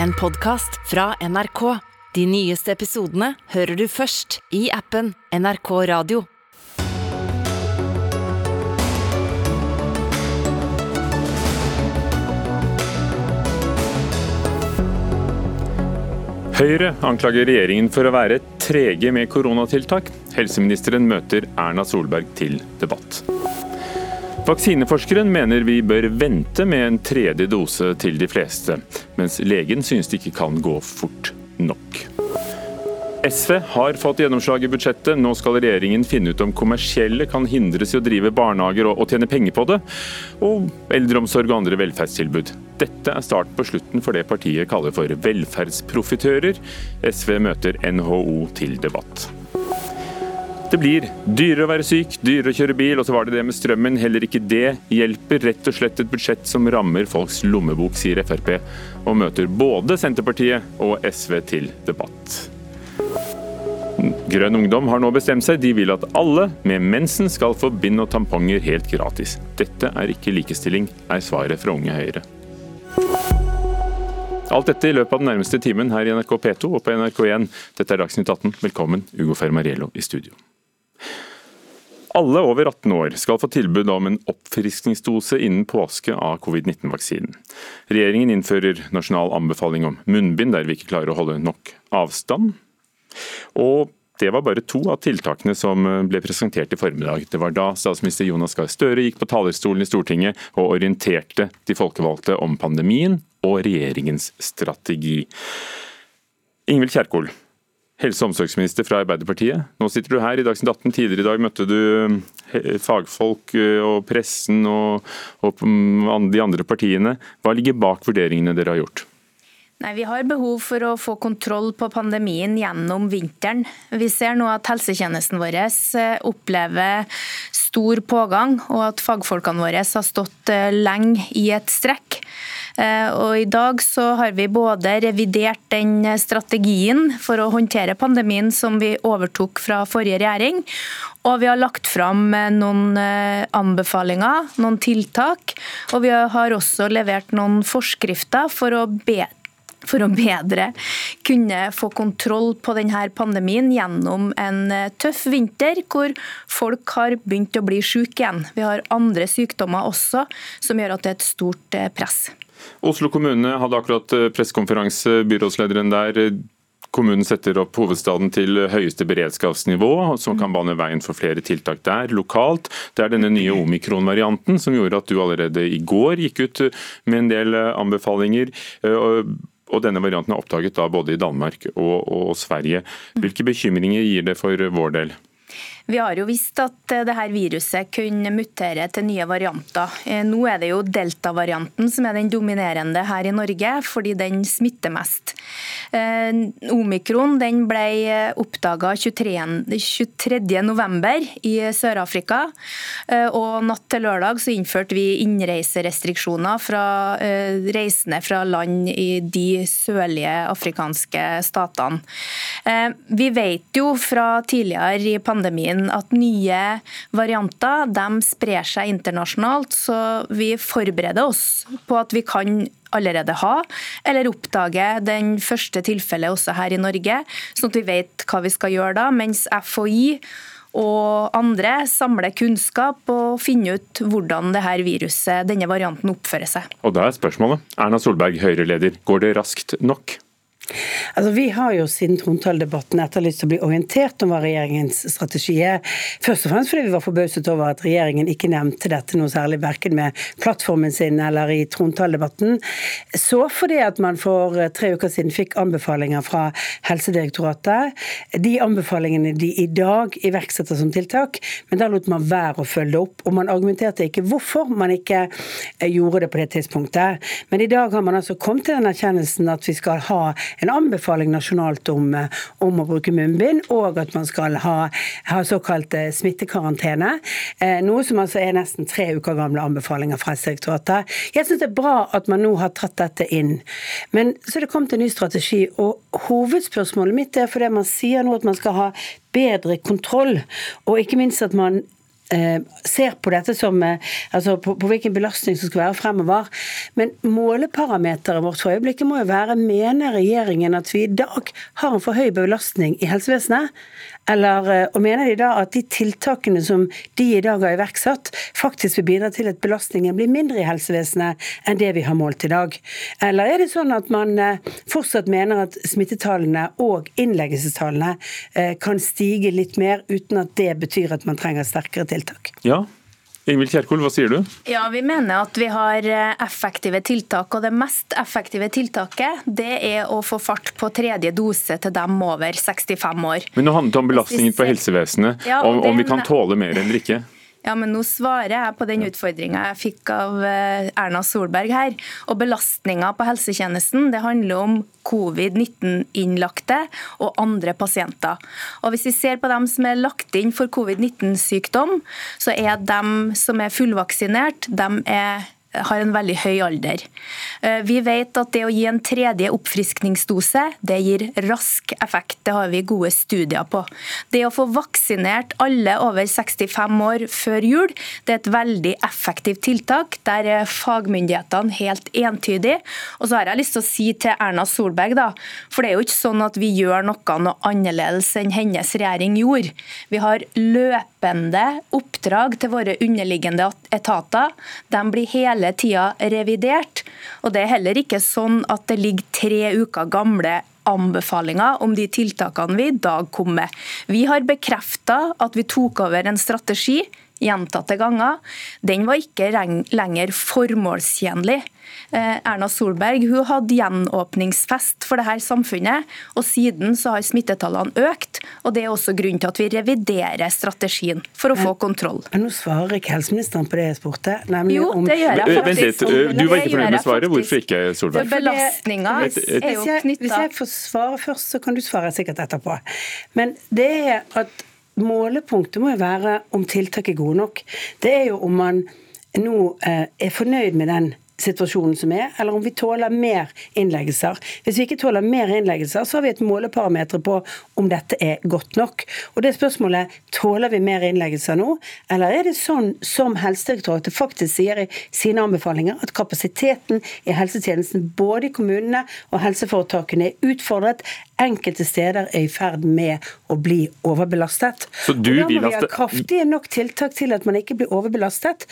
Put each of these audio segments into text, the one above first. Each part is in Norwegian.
en podkast fra NRK. De nyeste episodene hører du først i appen NRK Radio. Høyre anklager regjeringen for å være trege med koronatiltak. Helseministeren møter Erna Solberg til debatt. Vaksineforskeren mener vi bør vente med en tredje dose til de fleste, mens legen synes det ikke kan gå fort nok. SV har fått gjennomslag i budsjettet. Nå skal regjeringen finne ut om kommersielle kan hindres i å drive barnehager og tjene penger på det, og eldreomsorg og andre velferdstilbud. Dette er start på slutten for det partiet kaller for velferdsprofitører. SV møter NHO til debatt. Det blir dyrere å være syk, dyrere å kjøre bil, og så var det det med strømmen. Heller ikke det hjelper. Rett og slett et budsjett som rammer folks lommebok, sier Frp, og møter både Senterpartiet og SV til debatt. Grønn ungdom har nå bestemt seg. De vil at alle med mensen skal få bind og tamponger helt gratis. Dette er ikke likestilling, er svaret fra Unge Høyre. Alt dette i løpet av den nærmeste timen her i NRK P2 og på NRK1. Dette er Dagsnytt 18. Velkommen, Ugo Fermariello i studio. Alle over 18 år skal få tilbud om en oppfriskningsdose innen påske av covid-19-vaksinen. Regjeringen innfører nasjonal anbefaling om munnbind der vi ikke klarer å holde nok avstand. Og det var bare to av tiltakene som ble presentert i formiddag. Det var da statsminister Jonas Gahr Støre gikk på talerstolen i Stortinget og orienterte de folkevalgte om pandemien og regjeringens strategi. Ingvild Kjerkol, helse- og omsorgsminister fra Arbeiderpartiet. Nå sitter du her i Dagsnytt 18. Tidligere i dag møtte du eh, fagfolk eh, og pressen og, og de andre partiene. Hva ligger bak vurderingene dere har gjort? Nei, Vi har behov for å få kontroll på pandemien gjennom vinteren. Vi ser nå at helsetjenesten vår eh, opplever stor pågang, og at fagfolkene våre har stått lenge i et strekk. Eh, og I dag så har vi både revidert den strategien for å håndtere pandemien som vi overtok fra forrige regjering, og vi har lagt fram noen eh, anbefalinger, noen tiltak. Og vi har også levert noen forskrifter for å bedre for å bedre kunne få kontroll på denne pandemien gjennom en eh, tøff vinter hvor folk har begynt å bli syke igjen. Vi har andre sykdommer også som gjør at det er et stort press. Oslo kommune hadde akkurat eh, pressekonferanse, byrådslederen der. Kommunen setter opp hovedstaden til høyeste beredskapsnivå, som kan bane veien for flere tiltak der lokalt. Det er denne nye omikron-varianten som gjorde at du allerede i går gikk ut med en del eh, anbefalinger. Eh, og denne varianten er oppdaget da både i Danmark og, og Sverige. Hvilke bekymringer gir det for vår del? Vi har jo visst at det her viruset kunne mutere til nye varianter. Eh, nå er det jo delta-varianten som er den dominerende her i Norge, fordi den smitter mest. Eh, omikron den ble oppdaga 23.11. i Sør-Afrika. Og natt til lørdag så innførte vi innreiserestriksjoner fra reisende fra land i de sørlige afrikanske statene. Vi vet jo fra tidligere i pandemien inn at nye varianter de sprer seg internasjonalt, så vi forbereder oss på at vi kan allerede ha, eller oppdage den første tilfellet også her i Norge, sånn at vi vet hva vi skal gjøre da. Mens FHI og andre samler kunnskap og finner ut hvordan det viruset, denne varianten oppfører seg. Og da er spørsmålet, Erna Solberg, Høyre-leder, går det raskt nok? Altså, Vi har jo siden trontaledebatten etterlyst å bli orientert om hva regjeringens strategi er. Først og fremst fordi vi var forbauset over at regjeringen ikke nevnte dette noe særlig, verken med plattformen sin eller i trontaledebatten. Så fordi at man for tre uker siden fikk anbefalinger fra Helsedirektoratet. De anbefalingene de i dag iverksetter som tiltak, men da lot man være å følge det opp. Og man argumenterte ikke hvorfor man ikke gjorde det på det tidspunktet. Men i dag har man altså kommet til den erkjennelsen at vi skal ha en anbefaling nasjonalt om, eh, om å bruke munnbind, og at man skal ha, ha såkalt eh, smittekarantene. Eh, noe som altså er nesten tre uker gamle anbefalinger fra Helsedirektoratet. Jeg syns det er bra at man nå har tatt dette inn. Men så er det kommet en ny strategi, og hovedspørsmålet mitt er fordi man sier nå at man skal ha bedre kontroll, og ikke minst at man ser på dette som altså på, på, hvilken belastning som skal være fremover. Men måleparameteret vårt for øyeblikket må jo være mener regjeringen at vi i dag har en for høy belastning i helsevesenet? Eller, eh, og mener de da at de tiltakene som de i dag har iverksatt, faktisk vil bidra til at belastningen blir mindre i helsevesenet enn det vi har målt i dag? Eller er det sånn at man eh, fortsatt mener at smittetallene og innleggelsestallene eh, kan stige litt mer, uten at det betyr at man trenger sterkere tiltak? Ja, Ingvild Kjerkol, hva sier du? Ja, Vi mener at vi har effektive tiltak. og Det mest effektive tiltaket det er å få fart på tredje dose til dem over 65 år. Men nå handler det om belastningen på helsevesenet, ja, om, om vi kan tåle mer eller ikke. Ja, men nå svarer jeg på den utfordringa jeg fikk av eh, Erna Solberg her. Og belastninga på helsetjenesten det handler om covid-19-innlagte og andre pasienter. Og Hvis vi ser på dem som er lagt inn for covid-19-sykdom, så er dem som er fullvaksinert, dem er har en veldig høy alder. Eh, vi vet at det å gi en tredje oppfriskningsdose det gir rask effekt. Det har vi gode studier på. Det å få vaksinert alle over 65 år før jul det er et veldig effektivt tiltak. Der er fagmyndighetene helt entydige. Og så har jeg lyst til å si til Erna Solberg, da, for det er jo ikke sånn at vi gjør noe noe annerledes enn hennes regjering gjorde. Vi har løpende oppdrag til våre underliggende etater. De blir hele tida revidert. Og det er heller ikke sånn at det ligger tre uker gamle anbefalinger om de tiltakene vi i dag kom med. Vi har bekrefta at vi tok over en strategi gjentatte ganger. Den var ikke lenger formålstjenlig. Eh, Erna Solberg hun hadde gjenåpningsfest for dette samfunnet, og siden så har smittetallene økt. og Det er også grunnen til at vi reviderer strategien for å få kontroll. Men Nå svarer ikke helseministeren på det jeg spurte. jo, det gjør jeg faktisk. Du var ikke fornøyd med svaret. Hvorfor ikke, Solberg? Belastninga er jo knytta Hvis jeg får svare først, så kan du svare sikkert etterpå. Men det er at Målepunktet må jo være om tiltak er gode nok. Det er jo om man nå eh, er fornøyd med den situasjonen som er, eller om vi tåler mer innleggelser. Hvis vi ikke tåler mer innleggelser, så har vi et måleparameter på om dette er godt nok. Og det spørsmålet tåler vi mer innleggelser nå, eller er det sånn som Helsedirektoratet faktisk sier i sine anbefalinger, at kapasiteten i helsetjenesten både i kommunene og helseforetakene er utfordret, enkelte steder er i ferd med å bli overbelastet. Så du og da må vi ha kraftige nok tiltak til at man ikke blir overbelastet.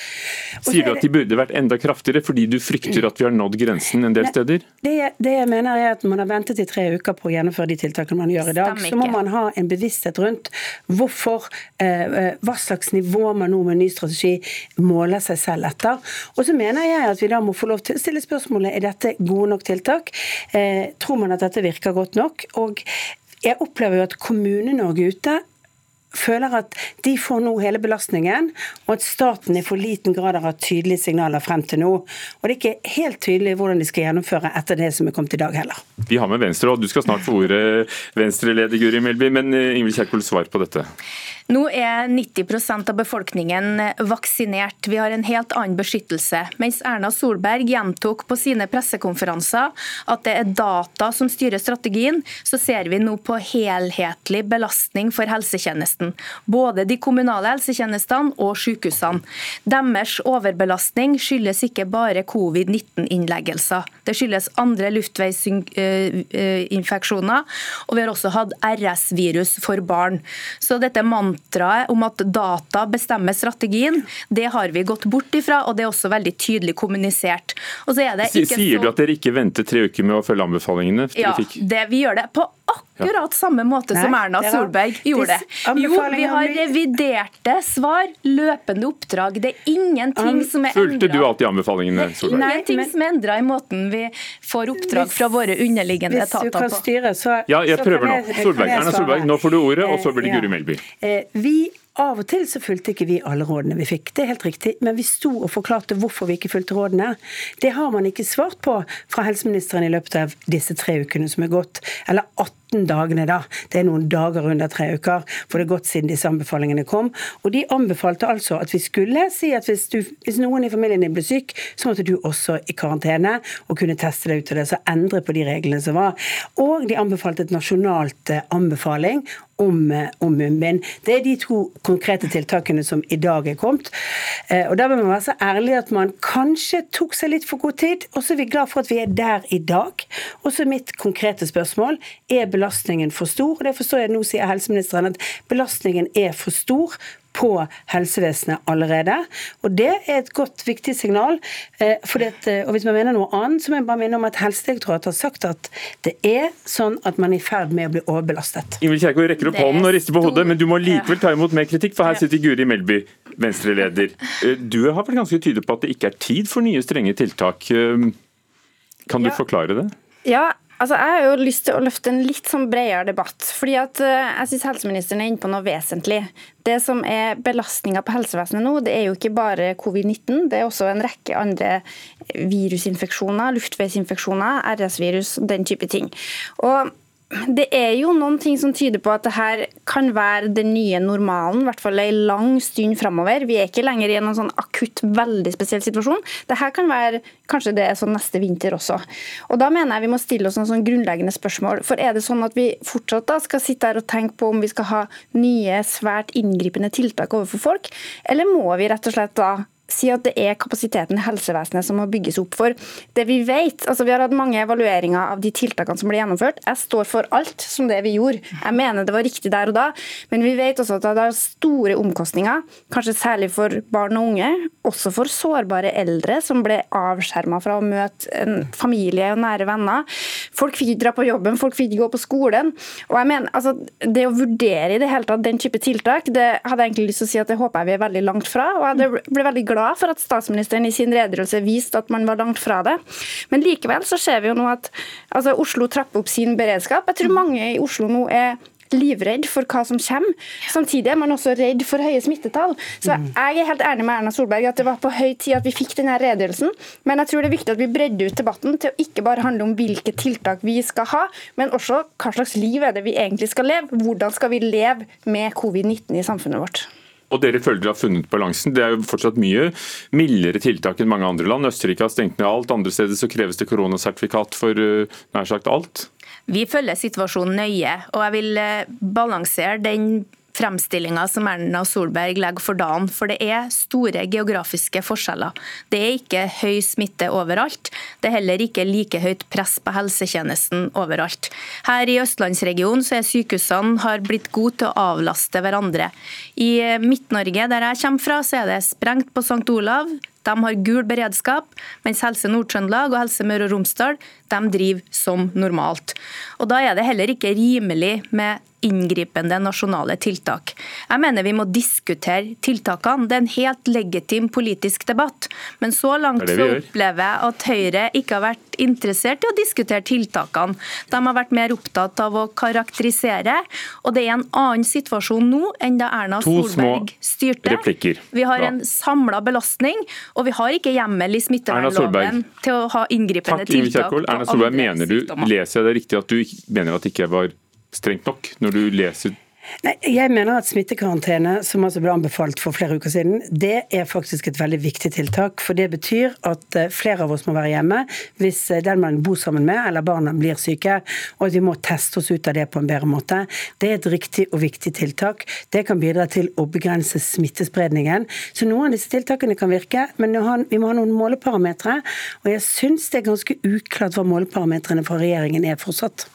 Sier du at de burde vært enda kraftigere fordi du frykter at vi har nådd grensen en del steder? Det, det, jeg mener er at Man har ventet i tre uker på å gjennomføre de tiltakene man gjør i dag. Så må man ha en bevissthet rundt hvorfor, eh, eh, hva slags nivå man nå med ny strategi måler seg selv etter. Og så mener jeg at vi da må få lov til å stille spørsmålet er dette gode nok tiltak. Eh, tror man at dette virker godt nok? Og jeg opplever jo at Kommune-Norge ute føler at de får nå hele belastningen, og at staten i for liten grad har hatt tydelige signaler frem til nå. Og det er ikke helt tydelig hvordan de skal gjennomføre etter det som er kommet i dag heller. Vi har med Venstre, og du skal snart få ordet, Venstre-leder Guri Melby, men eh, Ingvild Kjerkol, svar på dette. Nå er 90% av befolkningen vaksinert. Vi har en helt annen beskyttelse. Mens Erna Solberg gjentok på sine pressekonferanser at det er data som styrer strategien, så ser vi nå på helhetlig belastning for helsetjenesten. Både de kommunale helsetjenestene og sykehusene. Deres overbelastning skyldes ikke bare covid-19-innleggelser. Det skyldes andre luftveisinfeksjoner, og vi har også hatt RS-virus for barn. Så dette mantraet om at data bestemmer strategien, det har vi gått bort ifra, og det er også veldig tydelig kommunisert. Sier du at dere ikke venter tre uker med å følge anbefalingene? Ja, det, vi gjør det på akkurat samme måte Nei, som Erna Solberg gjorde. Jo, vi har reviderte svar, løpende oppdrag. Det er ingenting som er endra. Fulgte du alltid anbefalingene, Solberg? Nei, ingenting som er endra i måten vi får oppdrag fra våre underliggende etater på. Styre, så, ja, jeg prøver nå. Solberg, Erna Solberg, nå får du ordet, og så blir det Guri Melby. Eh, vi av og til så fulgte ikke vi alle rådene vi fikk, det er helt riktig. Men vi sto og forklarte hvorfor vi ikke fulgte rådene. Det har man ikke svart på fra helseministeren i løpet av disse tre ukene som er gått, eller 18 18 dagene da. Det er noen dager under tre uker, for det er gått siden disse anbefalingene kom. Og de anbefalte altså at vi skulle si at hvis, du, hvis noen i familien din ble syk, så måtte du også i karantene og kunne teste deg ut av det. Så endre på de reglene som var. Og de anbefalte et nasjonalt eh, anbefaling om, eh, om munnbind. Det er de to konkrete tiltakene som i dag er kommet. Eh, og Da vil man være så ærlig at man kanskje tok seg litt for god tid, og så er vi glad for at vi er der i dag. Og så mitt konkrete spørsmål er belastningen for stor. og Det forstår jeg nå, sier helseministeren, at belastningen er for stor på helsevesenet allerede. Og Det er et godt, viktig signal. for det, og Hvis man mener noe annet, så må jeg bare minne om at Helsedirektoratet har sagt at det er sånn at man er i ferd med å bli overbelastet. Ingvild Kjerkol rekker opp hånden og rister på hodet, men du må likevel ta imot mer kritikk, for her sitter Guri Melby, Venstre-leder. Eh, du har vært ganske tydelig på at det ikke er tid for nye strenge tiltak. Eh, kan du ja. forklare det? Ja, Altså, jeg har jo lyst til å løfte en litt sånn bredere debatt. fordi at uh, Jeg syns helseministeren er inne på noe vesentlig. Det som er belastninga på helsevesenet nå, det er jo ikke bare covid-19. Det er også en rekke andre virusinfeksjoner, luftveisinfeksjoner, RS-virus, den type ting. Og det er jo noen ting som tyder på at det her kan være den nye normalen, i hvert fall en lang stund framover. Vi er ikke lenger i en sånn akutt, veldig spesiell situasjon. Dette kan være kanskje det er sånn neste vinter også. Og Da mener jeg vi må stille oss noen sånn grunnleggende spørsmål. For Er det sånn at vi fortsatt da skal sitte her og tenke på om vi skal ha nye, svært inngripende tiltak overfor folk, eller må vi rett og slett da si at det er kapasiteten i helsevesenet som må bygges opp. For det vi vet, altså vi har hatt mange evalueringer av de tiltakene som ble gjennomført. Jeg står for alt som det vi gjorde. Jeg mener det var riktig der og da. Men vi vet også at det har store omkostninger, kanskje særlig for barn og unge. Også for sårbare eldre som ble avskjerma fra å møte en familie og nære venner. Folk fikk ikke dra på jobben, folk fikk ikke gå på skolen. Og jeg mener, altså, Det å vurdere i det hele tatt den type tiltak, det hadde jeg egentlig lyst til å si at det håper jeg vi er veldig langt fra. og jeg ble veldig glad glad for at statsministeren i sin redegjørelse viste at man var langt fra det. Men likevel så ser vi jo nå at altså, Oslo trapper opp sin beredskap. Jeg tror mange i Oslo nå er livredd for hva som kommer. Samtidig er man også redd for høye smittetall. Så mm. jeg er helt enig med Erna Solberg at det var på høy tid at vi fikk denne redegjørelsen. Men jeg tror det er viktig at vi bredder ut debatten til å ikke bare handle om hvilke tiltak vi skal ha, men også hva slags liv er det vi egentlig skal leve. Hvordan skal vi leve med covid-19 i samfunnet vårt. Og dere føler dere har funnet balansen. Det er jo fortsatt mye mildere tiltak enn mange andre land. Østerrike har stengt ned alt. Andre steder så kreves det koronasertifikat for uh, nær sagt alt. Vi følger situasjonen nøye, og jeg vil uh, balansere den fremstillinga som Erna Solberg legger for dagen. For det er store geografiske forskjeller. Det er ikke høy smitte overalt. Det er heller ikke like høyt press på helsetjenesten overalt. Her i østlandsregionen så er sykehusene har blitt gode til å avlaste hverandre. I Midt-Norge, der jeg kommer fra, så er det sprengt på St. Olav. De har gul beredskap, mens Helse Nord-Trøndelag og Helse Møre og Romsdal driver som normalt. Og Da er det heller ikke rimelig med inngripende nasjonale tiltak. Jeg mener vi må diskutere tiltakene. Det er en helt legitim politisk debatt. Men så langt så opplever jeg at Høyre ikke har vært interessert i å diskutere tiltakene. De har vært mer opptatt av å karakterisere. Og det er en annen situasjon nå enn da Erna Solberg styrte. Replikker. Vi har en samla belastning, og vi har ikke hjemmel i smittevernloven til å ha inngripende Takk, tiltak. Erna Solberg, mener du, leser jeg det riktig at du mener at det ikke var strengt nok når du leser Nei, jeg mener at smittekarantene, som altså ble anbefalt for flere uker siden, det er faktisk et veldig viktig tiltak. For det betyr at eh, flere av oss må være hjemme hvis eh, den man bor sammen med eller barna blir syke, og at vi må teste oss ut av det på en bedre måte. Det er et riktig og viktig tiltak. Det kan bidra til å begrense smittespredningen. Så noen av disse tiltakene kan virke, men vi må ha noen måleparametere. Og jeg syns det er ganske uklart hva måleparametrene fra regjeringen er fortsatt.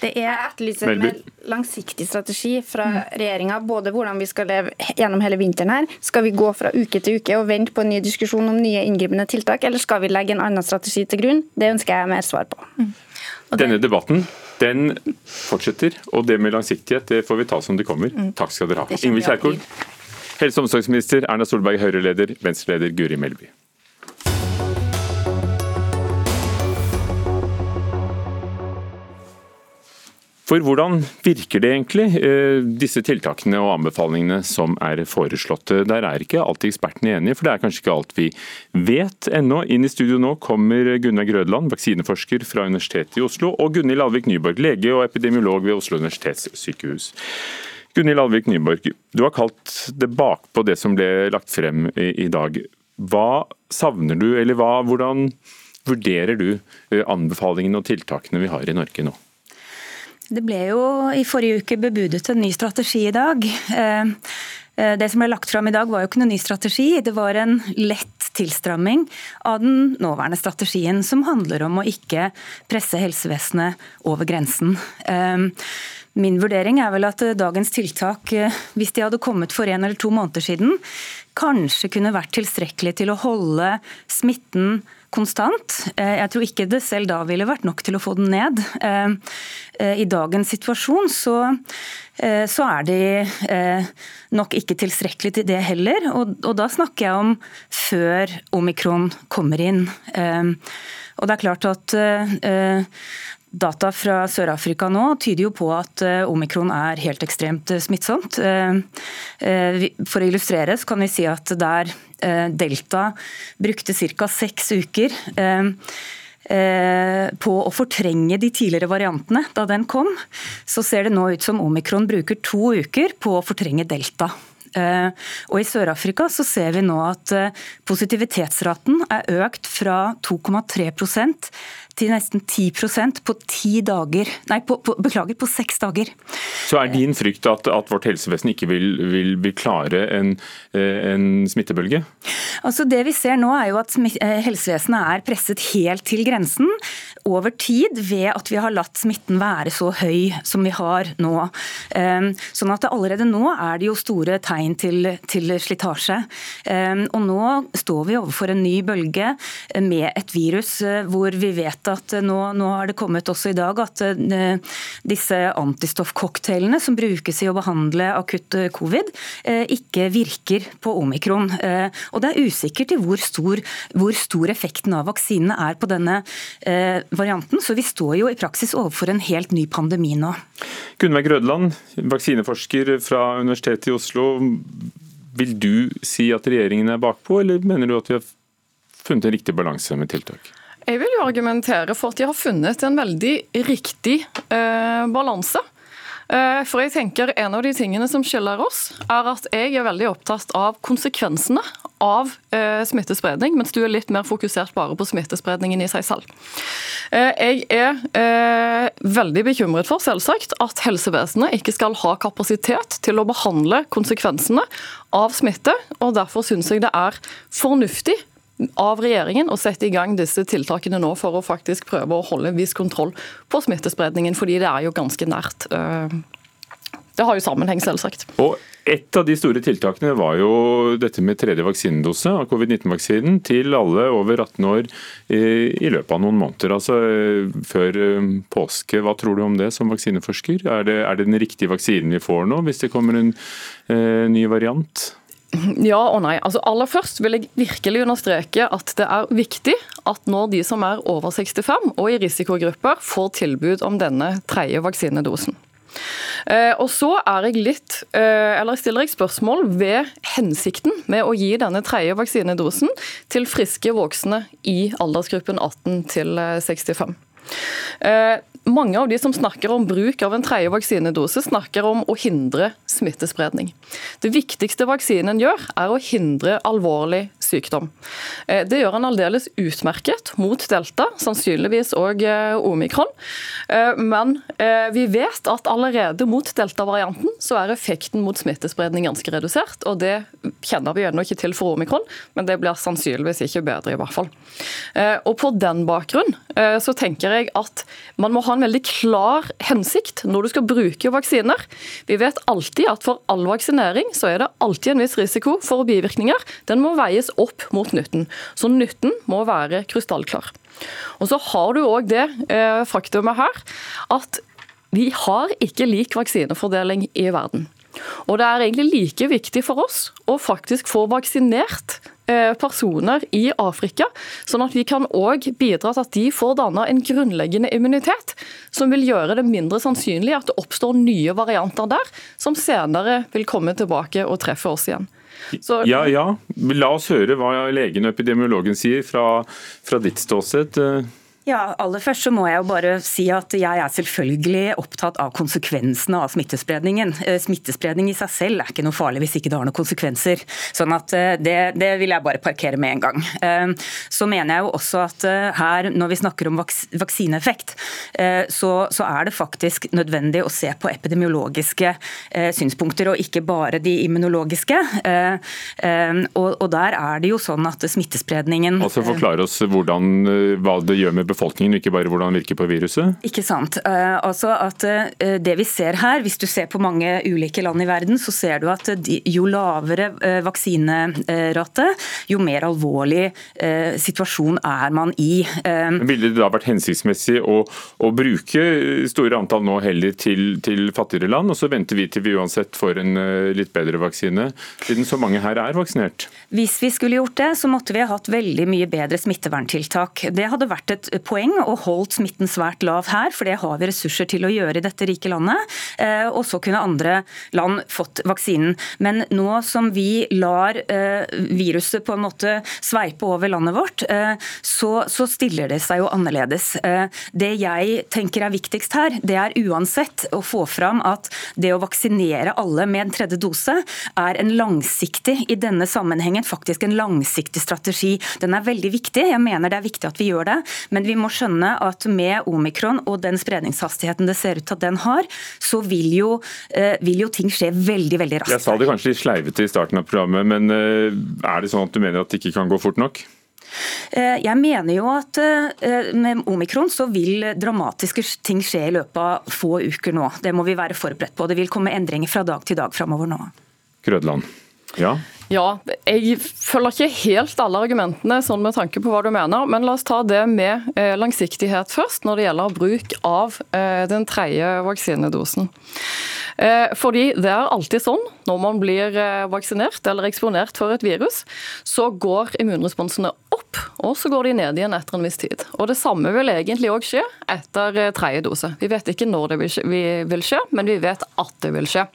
Det er etterlyst en langsiktig strategi fra regjeringa. Både hvordan vi skal leve gjennom hele vinteren her. Skal vi gå fra uke til uke og vente på en ny diskusjon om nye inngripende tiltak, eller skal vi legge en annen strategi til grunn? Det ønsker jeg mer svar på. Mm. Denne debatten den fortsetter, og det med langsiktighet det får vi ta som det kommer. Mm. Takk skal dere ha. Ingvild Kjerkol, helse- og omsorgsminister Erna Solberg, Høyre-leder, Venstre-leder Guri Melby. For hvordan virker det egentlig, eh, disse tiltakene og anbefalingene som er foreslått? Der er ikke alltid ekspertene enige, for det er kanskje ikke alt vi vet ennå. Inn i studio nå kommer Gunnar Grødland, vaksineforsker fra Universitetet i Oslo, og Gunhild Alvik Nyborg, lege og epidemiolog ved Oslo universitetssykehus. Gunhild Alvik Nyborg, du har kalt det bakpå det som ble lagt frem i, dag. Hva savner du, eller hva, hvordan vurderer du eh, anbefalingene og tiltakene vi har i Norge nå? Det ble jo i forrige uke bebudet en ny strategi i dag. Eh, eh, det som ble lagt fram i dag var jo ikke noen ny strategi, det var en lett tilstramming av den nåværende strategien, som handler om å ikke presse helsevesenet over grensen. Min vurdering er vel at dagens tiltak, hvis de hadde kommet for en eller to måneder siden, kanskje kunne vært tilstrekkelig til å holde smitten konstant. Eh, jeg tror ikke det selv da ville vært nok til å få den ned. Eh, eh, I dagens situasjon så, så er de nok ikke tilstrekkelig til det heller. Og, og, da snakker jeg om før omikron kommer inn. Og det er klart at Data fra Sør-Afrika nå tyder jo på at omikron er helt ekstremt smittsomt. For å illustrere så kan vi si at der Delta brukte ca. seks uker på å fortrenge de tidligere variantene da den kom, så ser det nå ut som omikron bruker to uker på å fortrenge delta. Og I Sør-Afrika så ser vi nå at positivitetsraten er økt fra 2,3 til nesten 10% på ti dager. Nei, på, på, beklager, på seks dager. Så er din frykt at, at vårt helsevesen ikke vil, vil, vil klare en, eh, en, smittebølge? Altså Det vi ser nå er jo at eh, helsevesenet er presset helt til grensen over tid ved at vi har latt smitten være så høy som vi har nå. Ehm, sånn at allerede nå er det jo store tegn til, til slitasje. Ehm, og nå står vi overfor en ny bølge med et virus eh, hvor vi vet at nå, nå har det kommet også i dag at uh, disse antistoffcocktailene som brukes i å behandle akutt eh, covid, ikke virker på omikron. Og det er usikkert i hvor stor, hvor stor effekten av vaksinene er på denne varianten. Så vi står jo i praksis overfor en helt ny pandemi nå. Gunnveig Rødland, vaksineforsker fra Universitetet i Oslo. Vil du si at regjeringen er bakpå, eller mener du at vi har funnet en riktig balanse med tiltak? Jeg vil jo argumentere for at de har funnet en veldig riktig eh, balanse. Eh, for jeg tenker En av de tingene som skiller oss, er at jeg er veldig opptatt av konsekvensene av eh, smittespredning, mens du er litt mer fokusert bare på smittespredningen i seg selv. Eh, jeg er eh, veldig bekymret for selvsagt at helsevesenet ikke skal ha kapasitet til å behandle konsekvensene av smitte, og derfor syns jeg det er fornuftig av regjeringen å sette i gang disse tiltakene nå for å faktisk prøve å holde viss kontroll på smittespredningen, fordi det er jo ganske nært. Eh, det har jo sammenheng, selvsagt. Og et av de store tiltakene var jo dette med tredje vaksinedose av covid-19-vaksinen til alle over 18 år i løpet av noen måneder. Altså før eh, påske. Hva tror du om det som vaksineforsker? Er det, er det den riktige vaksinen vi får nå, hvis det kommer en eh, ny variant? Ja og nei. Altså Aller først vil jeg virkelig understreke at det er viktig at når de som er over 65 og i risikogrupper, får tilbud om denne tredje vaksinedosen. Eh, og så er jeg litt, eh, eller stiller jeg spørsmål ved hensikten med å gi denne tredje vaksinedosen til friske voksne i aldersgruppen 18 til 65. Mange av de som snakker om bruk av en tredje vaksinedose, snakker om å hindre smittespredning. Det viktigste vaksinen gjør, er å hindre alvorlig sykdom. Eh, det gjør han aldeles utmerket mot delta, sannsynligvis òg eh, omikron. Eh, men vi vet at allerede mot delta-varianten så er effekten mot smittespredning ganske redusert. og Det kjenner vi ennå ikke til for omikron, men det blir sannsynligvis ikke bedre, i hvert fall. Og På den bakgrunn så tenker jeg at man må ha en veldig klar hensikt når du skal bruke vaksiner. Vi vet alltid at for all vaksinering så er det alltid en viss risiko for bivirkninger. Den må veies opp mot nytten. Så nytten må være krystallklar. Og så har du òg det eh, faktumet her at vi har ikke lik vaksinefordeling i verden. Og det er egentlig like viktig for oss å faktisk få vaksinert eh, personer i Afrika, sånn at vi kan òg bidra til at de får danna en grunnleggende immunitet, som vil gjøre det mindre sannsynlig at det oppstår nye varianter der, som senere vil komme tilbake og treffe oss igjen. Så... Ja, ja. La oss høre hva legen og epidemiologen sier fra, fra ditt ståsted. Ja, aller først så må jeg jo bare si at jeg er selvfølgelig opptatt av konsekvensene av smittespredningen. Eh, smittespredning i seg selv er ikke noe farlig hvis ikke det har noen konsekvenser. Sånn at eh, det, det vil jeg bare parkere med en gang. Eh, så mener jeg jo også at her, når vi snakker om vaks vaksineeffekt, så, så, er det faktisk nødvendig å se på epidemiologiske synspunkter, og ikke bare de immunologiske. Og, og der er det jo sånn at smittespredningen Altså Forklare oss hvordan, hva det gjør med befolkningen, ikke bare hvordan den virker på viruset? Ikke sant. Uh, altså at uh, Det vi ser her, hvis du ser på mange ulike land i verden, så ser du at jo lavere uh, vaksinerate, jo mer alvorlig situasjon er man i. Ville det da vært hensiktsmessig å, å bruke store antall nå heller til, til, fattigere land, og så venter vi til vi uansett får en litt bedre vaksine, siden så mange her er vaksinert? Hvis vi skulle gjort det, så måtte vi ha hatt veldig mye bedre smitteverntiltak. Det hadde vært et poeng og holdt smitten svært lav her, for det har vi ressurser til å gjøre i dette rike landet. Eh, og så kunne andre land fått vaksinen. Men nå som vi lar eh, viruset på en måte sveipe over landet vårt, eh, så, stiller det seg jo annerledes. Det jeg tenker er viktigst her, det er uansett å få fram at det å vaksinere alle med en tredje dose er en langsiktig, i denne sammenhengen faktisk en langsiktig strategi. Den er veldig viktig, jeg mener det er viktig at vi gjør det. men vi må skjønne at med omikron og den spredningshastigheten det ser ut til at den har, så vil jo, eh, vil jo ting skje veldig veldig raskt. Jeg sa det kanskje litt sleivete i starten av programmet, men eh, er det sånn at du mener at det ikke kan gå fort nok? Eh, jeg mener jo at med omikron så vil dramatiske ting skje i løpet av få uker nå. Det må vi være forberedt på. Det vil komme endringer fra dag til dag framover nå. Grødland. Ja. Ja, jeg følger ikke helt alle argumentene sånn med tanke på hva du mener, men la oss ta det med eh, langsiktighet først når det gjelder bruk av eh, den tredje vaksinedosen. Eh, fordi det er alltid sånn når man blir vaksinert eller eksponert for et virus, så går immunresponsene opp, og så går de ned igjen etter en viss tid. Og Det samme vil egentlig òg skje etter tredje dose. Vi vet ikke når det vil skje, men vi vet at det vil skje.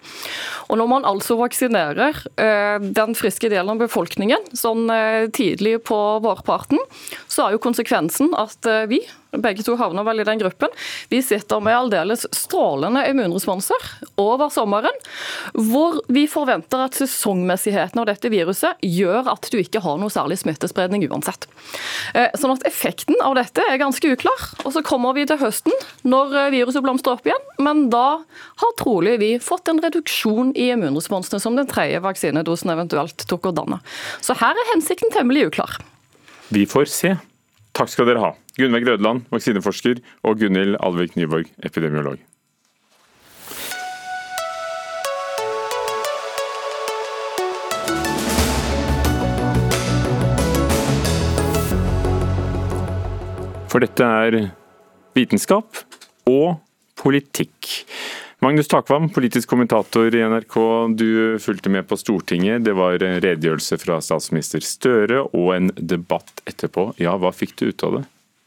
Og Når man altså vaksinerer den friske delen av befolkningen sånn eh, tidlig på vårparten, så er jo konsekvensen at eh, vi begge to havner vel i den gruppen. Vi sitter med aldeles strålende immunresponser over sommeren, hvor vi forventer at sesongmessigheten av dette viruset gjør at du ikke har noe særlig smittespredning uansett. Eh, sånn at effekten av dette er ganske uklar. Og så kommer vi til høsten, når eh, viruset blomstrer opp igjen, men da har trolig vi fått en reduksjon i immunresponsene som den tredje vaksinedosen eventuelt tok å danne. Så her er hensikten temmelig uklar. Vi får se. Takk skal dere ha. Gunnveig Rødland, vaksineforsker, og Gunhild Alvik Nyborg, epidemiolog. For dette er vitenskap og politikk. Magnus Takvam, politisk kommentator i NRK. Du fulgte med på Stortinget. Det var redegjørelse fra statsminister Støre og en debatt etterpå. Ja, hva fikk du ut av det?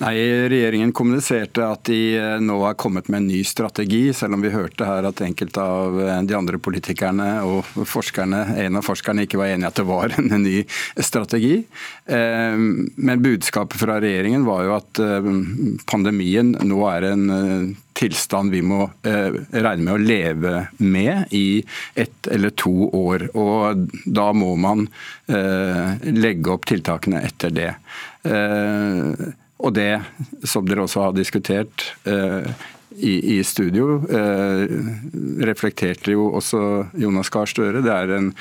Nei, Regjeringen kommuniserte at de eh, nå har kommet med en ny strategi, selv om vi hørte her at enkelte av eh, de andre politikerne og forskerne, en av forskerne ikke var enig i at det var en ny strategi. Eh, men budskapet fra regjeringen var jo at pandemien nå er en tilstand vi må regne med å leve med i ett eller to år. Og da må man legge opp tiltakene etter det. Og det, som dere også har diskutert eh, i, i, studio, eh, reflekterte jo også Jonas Gahr Støre. Det er en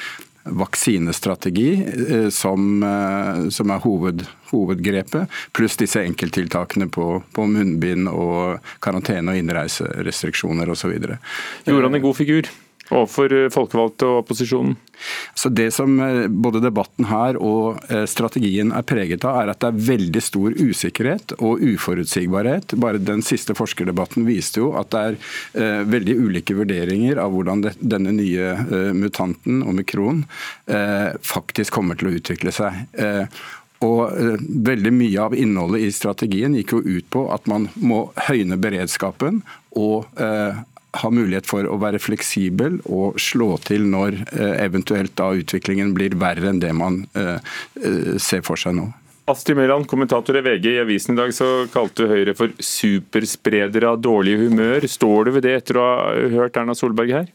vaksinestrategi eh, som, eh, som, er hoved, hovedgrepet, pluss disse enkelttiltakene på, på munnbind og karantene og innreiserestriksjoner osv. Gjorde han en god figur? Overfor eh, folkevalgte og opposisjonen? Så Det som eh, både debatten her og eh, strategien er preget av, er at det er veldig stor usikkerhet og uforutsigbarhet. Bare den siste forskerdebatten viste jo at det er veldig ulike vurderinger av hvordan denne nye mutanten, omikron, faktisk kommer til å utvikle seg. Og Veldig mye av innholdet i strategien gikk jo ut på at man må høyne beredskapen og ha mulighet for å være fleksibel og slå til når eh, eventuelt da utviklingen blir verre enn det man eh, eh, ser for seg nå. Astrid Mæland, kommentator i VG. I avisen i dag så kalte du Høyre for superspredere av dårlig humør. Står du ved det etter å ha hørt Erna Solberg her?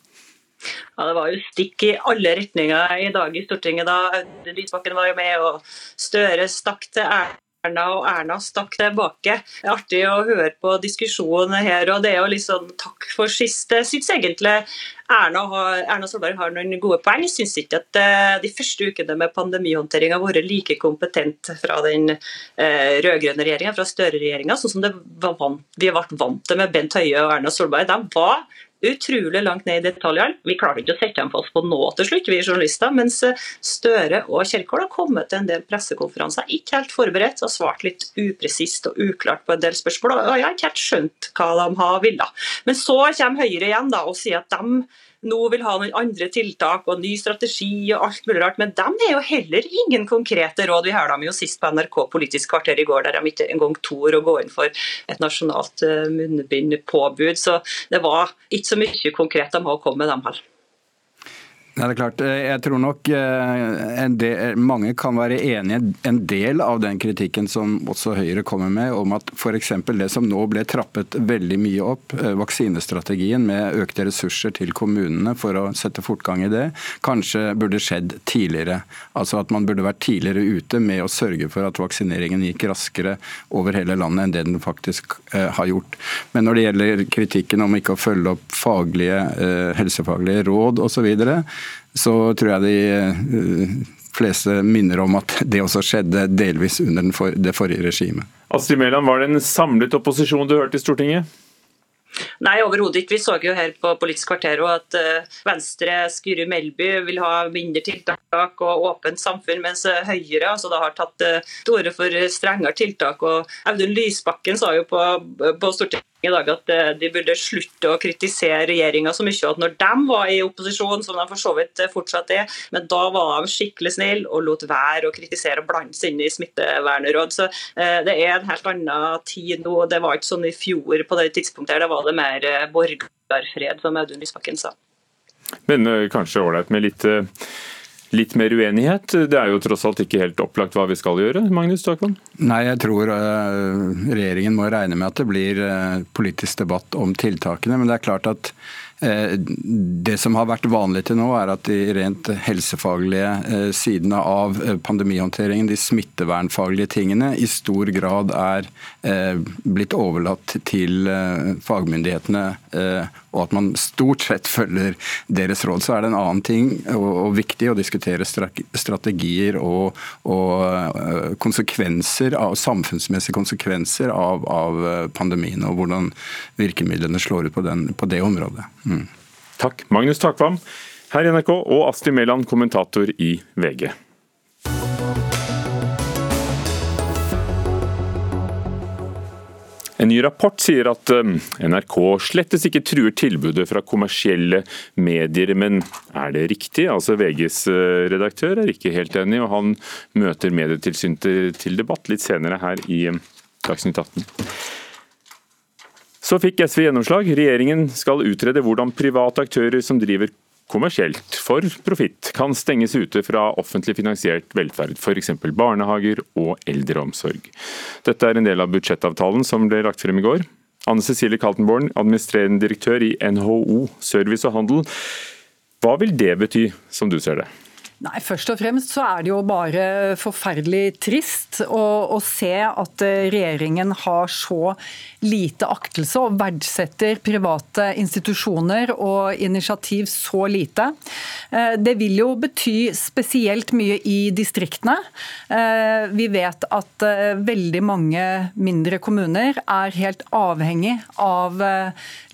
Ja, Det var jo stikk i alle retninger i dag i Stortinget da Audun Lysbakken var jo med, og Støre stakk til Erna Erna og Erna stakk tilbake. Det er artig å høre på diskusjonen her. og det er jo litt sånn takk for sist. Jeg syns egentlig Erna, har, Erna, Solberg har noen gode poeng. Jeg syns ikke at uh, de første ukene med pandemihåndtering har vært like kompetent fra den uh, rød-grønne regjeringa, fra Støre-regjeringa, sånn som var vi vært vant til med Bent Høie og Erna Solberg. De var utrolig langt ned i detaljene. Vi klarte ikke å sette dem fast på nå til slutt, vi journalister. Mens eh, Støre og Kjerkol har kommet til en del pressekonferanser ikke helt forberedt og svart litt upresist og uklart på en del spørsmål. Og jeg har ikke helt skjønt hva de har villet. Men så kommer Høyre igjen da og sier at de nå vil ha noen andre tiltak og ny strategi og alt mulig rart. Men de er jo heller ingen konkrete råd. Vi hørte dem jo sist på NRK Politisk kvarter i går, der de ikke engang torde å gå inn for et nasjonalt eh, munnbindpåbud. Så det var ikke så mye konkret de har kommet med, dem heller. Nei, det er klart. Eh, jeg tror nok eh, del, mange kan være enige en del av den kritikken som også Høyre kommer med, om at f.eks. det som nå ble trappet veldig mye opp, eh, vaksinestrategien med økte ressurser til kommunene for å sette fortgang i det, kanskje burde skjedd tidligere. Altså at man burde vært tidligere ute med å sørge for at vaksineringen gikk raskere over hele landet enn det den faktisk har gjort. Men når det gjelder kritikken om ikke å følge opp faglige, helsefaglige råd osv., så tror jeg de eh, fleste minner om at det også skjedde delvis under for, det forrige regimet. Astrid Mæland, var det en samlet opposisjon du hørte i Stortinget? Nei, overhodet ikke. Vi så jo her på Politisk kvarter at eh, Venstre, Skuri Melby, vil ha mindre tiltak og åpent samfunn, mens eh, Høyre altså, har tatt til orde for strengere tiltak. og Audun Lysbakken sa jo på, på Stortinget i dag at eh, de burde slutte å kritisere regjeringa så mye. at Når de var i opposisjon, som de for så vidt eh, fortsatt er, men da var de skikkelig snille og lot være å kritisere og blande seg inn i smittevernråd. Så eh, Det er en helt annen tid nå. Det var ikke sånn i fjor på det tidspunktet. Da var det mer borgerfred, som Audun Lysbakken sa. Men kanskje ålreit med litt litt mer uenighet? Det er jo tross alt ikke helt opplagt hva vi skal gjøre, Magnus Takvam? Nei, jeg tror uh, regjeringen må regne med at det blir uh, politisk debatt om tiltakene. Men det er klart at Eh, det som har vært vanlig til nå, er at de rent helsefaglige eh, sidene av eh, pandemihåndteringen, de smittevernfaglige tingene, i stor grad er blitt overlatt til fagmyndighetene. Og at man stort sett følger deres råd. Så er det en annen ting og, viktig å diskutere strategier og, og konsekvenser av, samfunnsmessige konsekvenser av, av, pandemien, og hvordan virkemidlene slår ut på, den, på det området. Mm. Takk, Magnus Takvam her i NRK, og Astrid Mæland, kommentator i VG. En ny rapport sier at um, NRK slettes ikke truer tilbudet fra kommersielle medier, men er det riktig? Altså VGs uh, redaktør er ikke helt enig, og han møter Medietilsynet til debatt litt senere her i um, Dagsnytt 18. Så fikk SV gjennomslag. Regjeringen skal utrede hvordan private aktører som driver kommersielt for profitt, kan stenges ute fra offentlig finansiert velferd, f.eks. barnehager og eldreomsorg. Dette er en del av budsjettavtalen som ble lagt frem i går. Anne Cecilie Kaltenborn, administrerende direktør i NHO Service og Handel. Hva vil det bety, som du ser det? Nei, Først og fremst så er det jo bare forferdelig trist å, å, se at eh, regjeringen har så lite aktelse og verdsetter private institusjoner og initiativ så lite. Eh, det vil jo bety spesielt mye i distriktene. Eh, vi vet at veldig mange mindre kommuner er helt avhengig av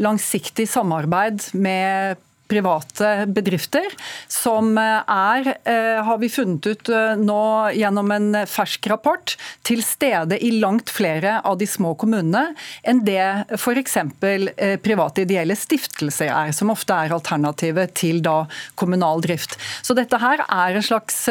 langsiktig samarbeid med private bedrifter, som er, har vi funnet ut nå gjennom en fersk rapport, til stede i langt flere av de små kommunene enn det f.eks. private ideelle stiftelser er, som ofte er alternativet til da kommunal drift. Så dette her er en slags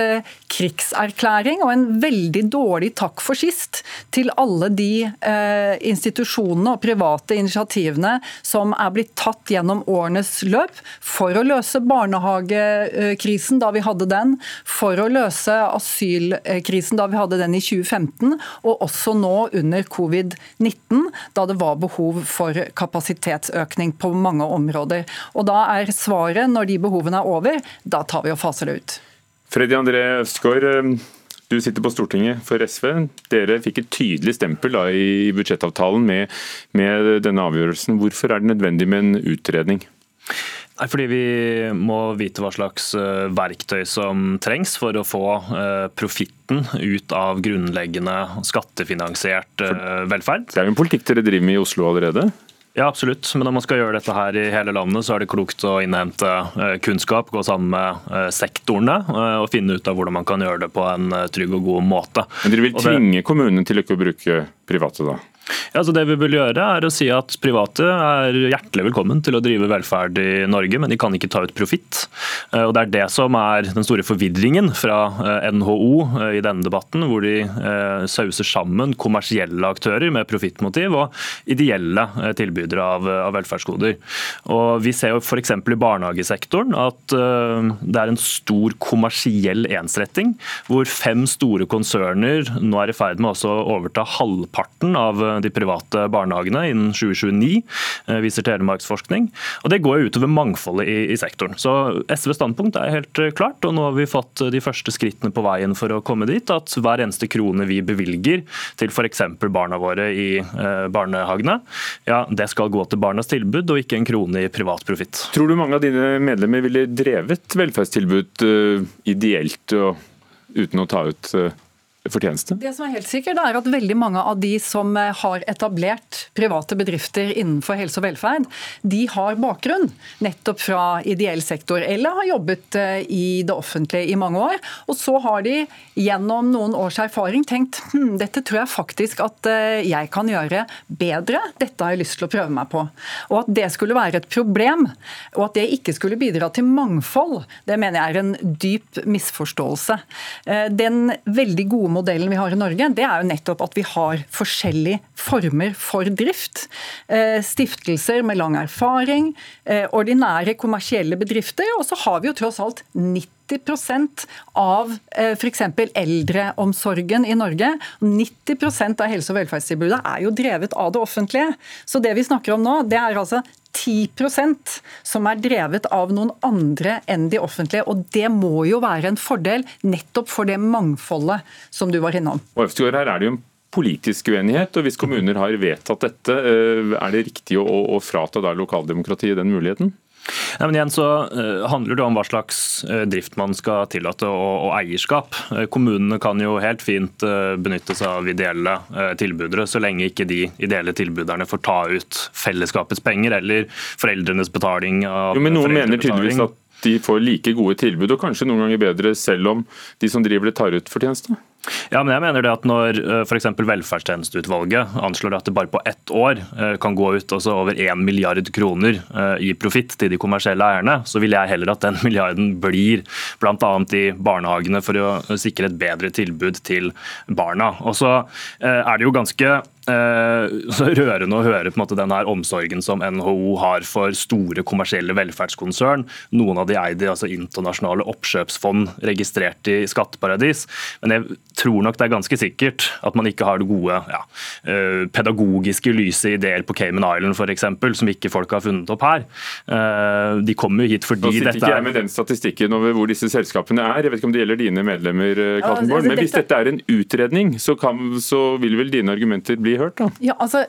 krigserklæring og en veldig dårlig takk for sist til alle de eh, institusjonene og private initiativene som er blitt tatt gjennom årenes løp for å løse barnehagekrisen da vi hadde den, for å løse asylkrisen da vi hadde den i 2015, og også nå under covid-19, da det var behov for kapasitetsøkning på mange områder. Og Da er svaret, når de behovene er over, da tar vi og faser det ut. Freddy André Øvsgaard, eh, du sitter på Stortinget for SV. Dere fikk et tydelig stempel da, i budsjettavtalen med, med, denne avgjørelsen. Hvorfor er det nødvendig med en utredning? Fordi Vi må vite hva slags eh, verktøy som trengs for å få eh, profitten ut av grunnleggende skattefinansiert velferd. Det er jo en politikk dere driver med i Oslo allerede? Ja, absolutt. Men når man skal gjøre dette her i hele landet, så er det klokt å innhente eh, kunnskap, gå sammen med eh, sektorene eh, og finne ut av hvordan man kan gjøre det på en trygg og god måte. Men Dere vil tvinge kommunene til ikke å bruke private, da? Ja, det vi vil gjøre er å si at Private er hjertelig velkommen til å drive velferd i Norge, men de kan ikke ta ut profitt. Eh, Det er det som er den store forvirringen fra eh, NHO eh, i denne debatten, hvor de sauser sammen kommersielle aktører med profittmotiv og ideelle tilbydere av, av velferdsgoder. Og Vi ser jo f.eks. i barnehagesektoren at det er en stor kommersiell ensretting, hvor fem store konserner nå er i ferd med å overta halvparten av de private barnehagene innen 2029, eh, viser Telemarksforskning. Og Det går utover mangfoldet i, i sektoren. Så SVs standpunkt er helt eh, klart, og nå har vi fått de første skrittene på veien for å komme dit at hver eneste krone vi bevilger til f.eks. barna våre i eh, barnehagene, ja, det skal gå til barnas tilbud og ikke en krone i privat profitt. Tror du mange av dine medlemmer ville drevet velferdstilbud ideelt og uten å ta ut fortjeneste? Det som er helt sikkert er at veldig mange av de som eh, har etablert private bedrifter innenfor helse og velferd, de har bakgrunn nettopp fra ideell sektor, eller har jobbet eh, i det offentlige i mange år. Og så har de gjennom noen års erfaring tenkt hm, dette tror jeg faktisk at eh, jeg kan gjøre bedre, dette har jeg lyst til å prøve meg på. Og at det skulle være et problem, og at det ikke skulle bidra til mangfold, det mener jeg er en dyp misforståelse. Den veldig gode modellen vi har i Norge, det er jo nettopp at vi har forskjellige former for drift. Eh, stiftelser med lang erfaring, eh, ordinære kommersielle bedrifter, og så har vi jo tross alt 90% av f.eks. eldreomsorgen i Norge. 90 av helse- og velferdstilbudet er jo drevet av det offentlige. Så det vi snakker om nå, det er altså 10% som er drevet av noen andre enn de offentlige. og Det må jo være en fordel nettopp for det mangfoldet som du var innom. Og her er det jo en politisk uenighet, og Hvis kommuner har vedtatt dette, eh, er det riktig å, å frata lokaldemokratiet den muligheten? Nei, men igjen så uh, handler det om hva slags uh, drift man skal tillate og, og eierskap. Uh, kommunene kan jo helt fint benytte seg av ideelle tilbudere, så lenge ikke de ideelle tilbuderne får ta ut fellesskapets penger eller foreldrenes betaling av jo, men Noen mener tydeligvis at de får like gode tilbud, og kanskje noen ganger bedre, selv om de som driver det tar ut fortjeneste? Ja, men jeg mener det at Når eh, f.eks. Velferdstjenesteutvalget anslår at det bare på ett år eh, kan gå ut altså over 1 milliard kroner eh, i profitt til de kommersielle eierne, så vil jeg heller at den milliarden blir bl.a. i barnehagene for å sikre et bedre tilbud til barna. Og så er det jo ganske så rørende å høre på en måte den her omsorgen som NHO har for store kommersielle velferdskonsern. Noen av de eide altså internasjonale oppkjøpsfond registrert i skatteparadis. Men jeg tror nok det er ganske sikkert at man ikke har det gode ja, eh, pedagogiske, lyse ideer på Cayman Island f.eks., som ikke folk har funnet opp her. Eh, de kommer jo hit fordi Nå sitter ikke jeg med den statistikken over hvor disse selskapene er. Jeg vet ikke om det gjelder dine medlemmer, Kaltenborg. Men hvis dette er en utredning, så, kan, så vil vel dine argumenter bli hørt? da? Ja, altså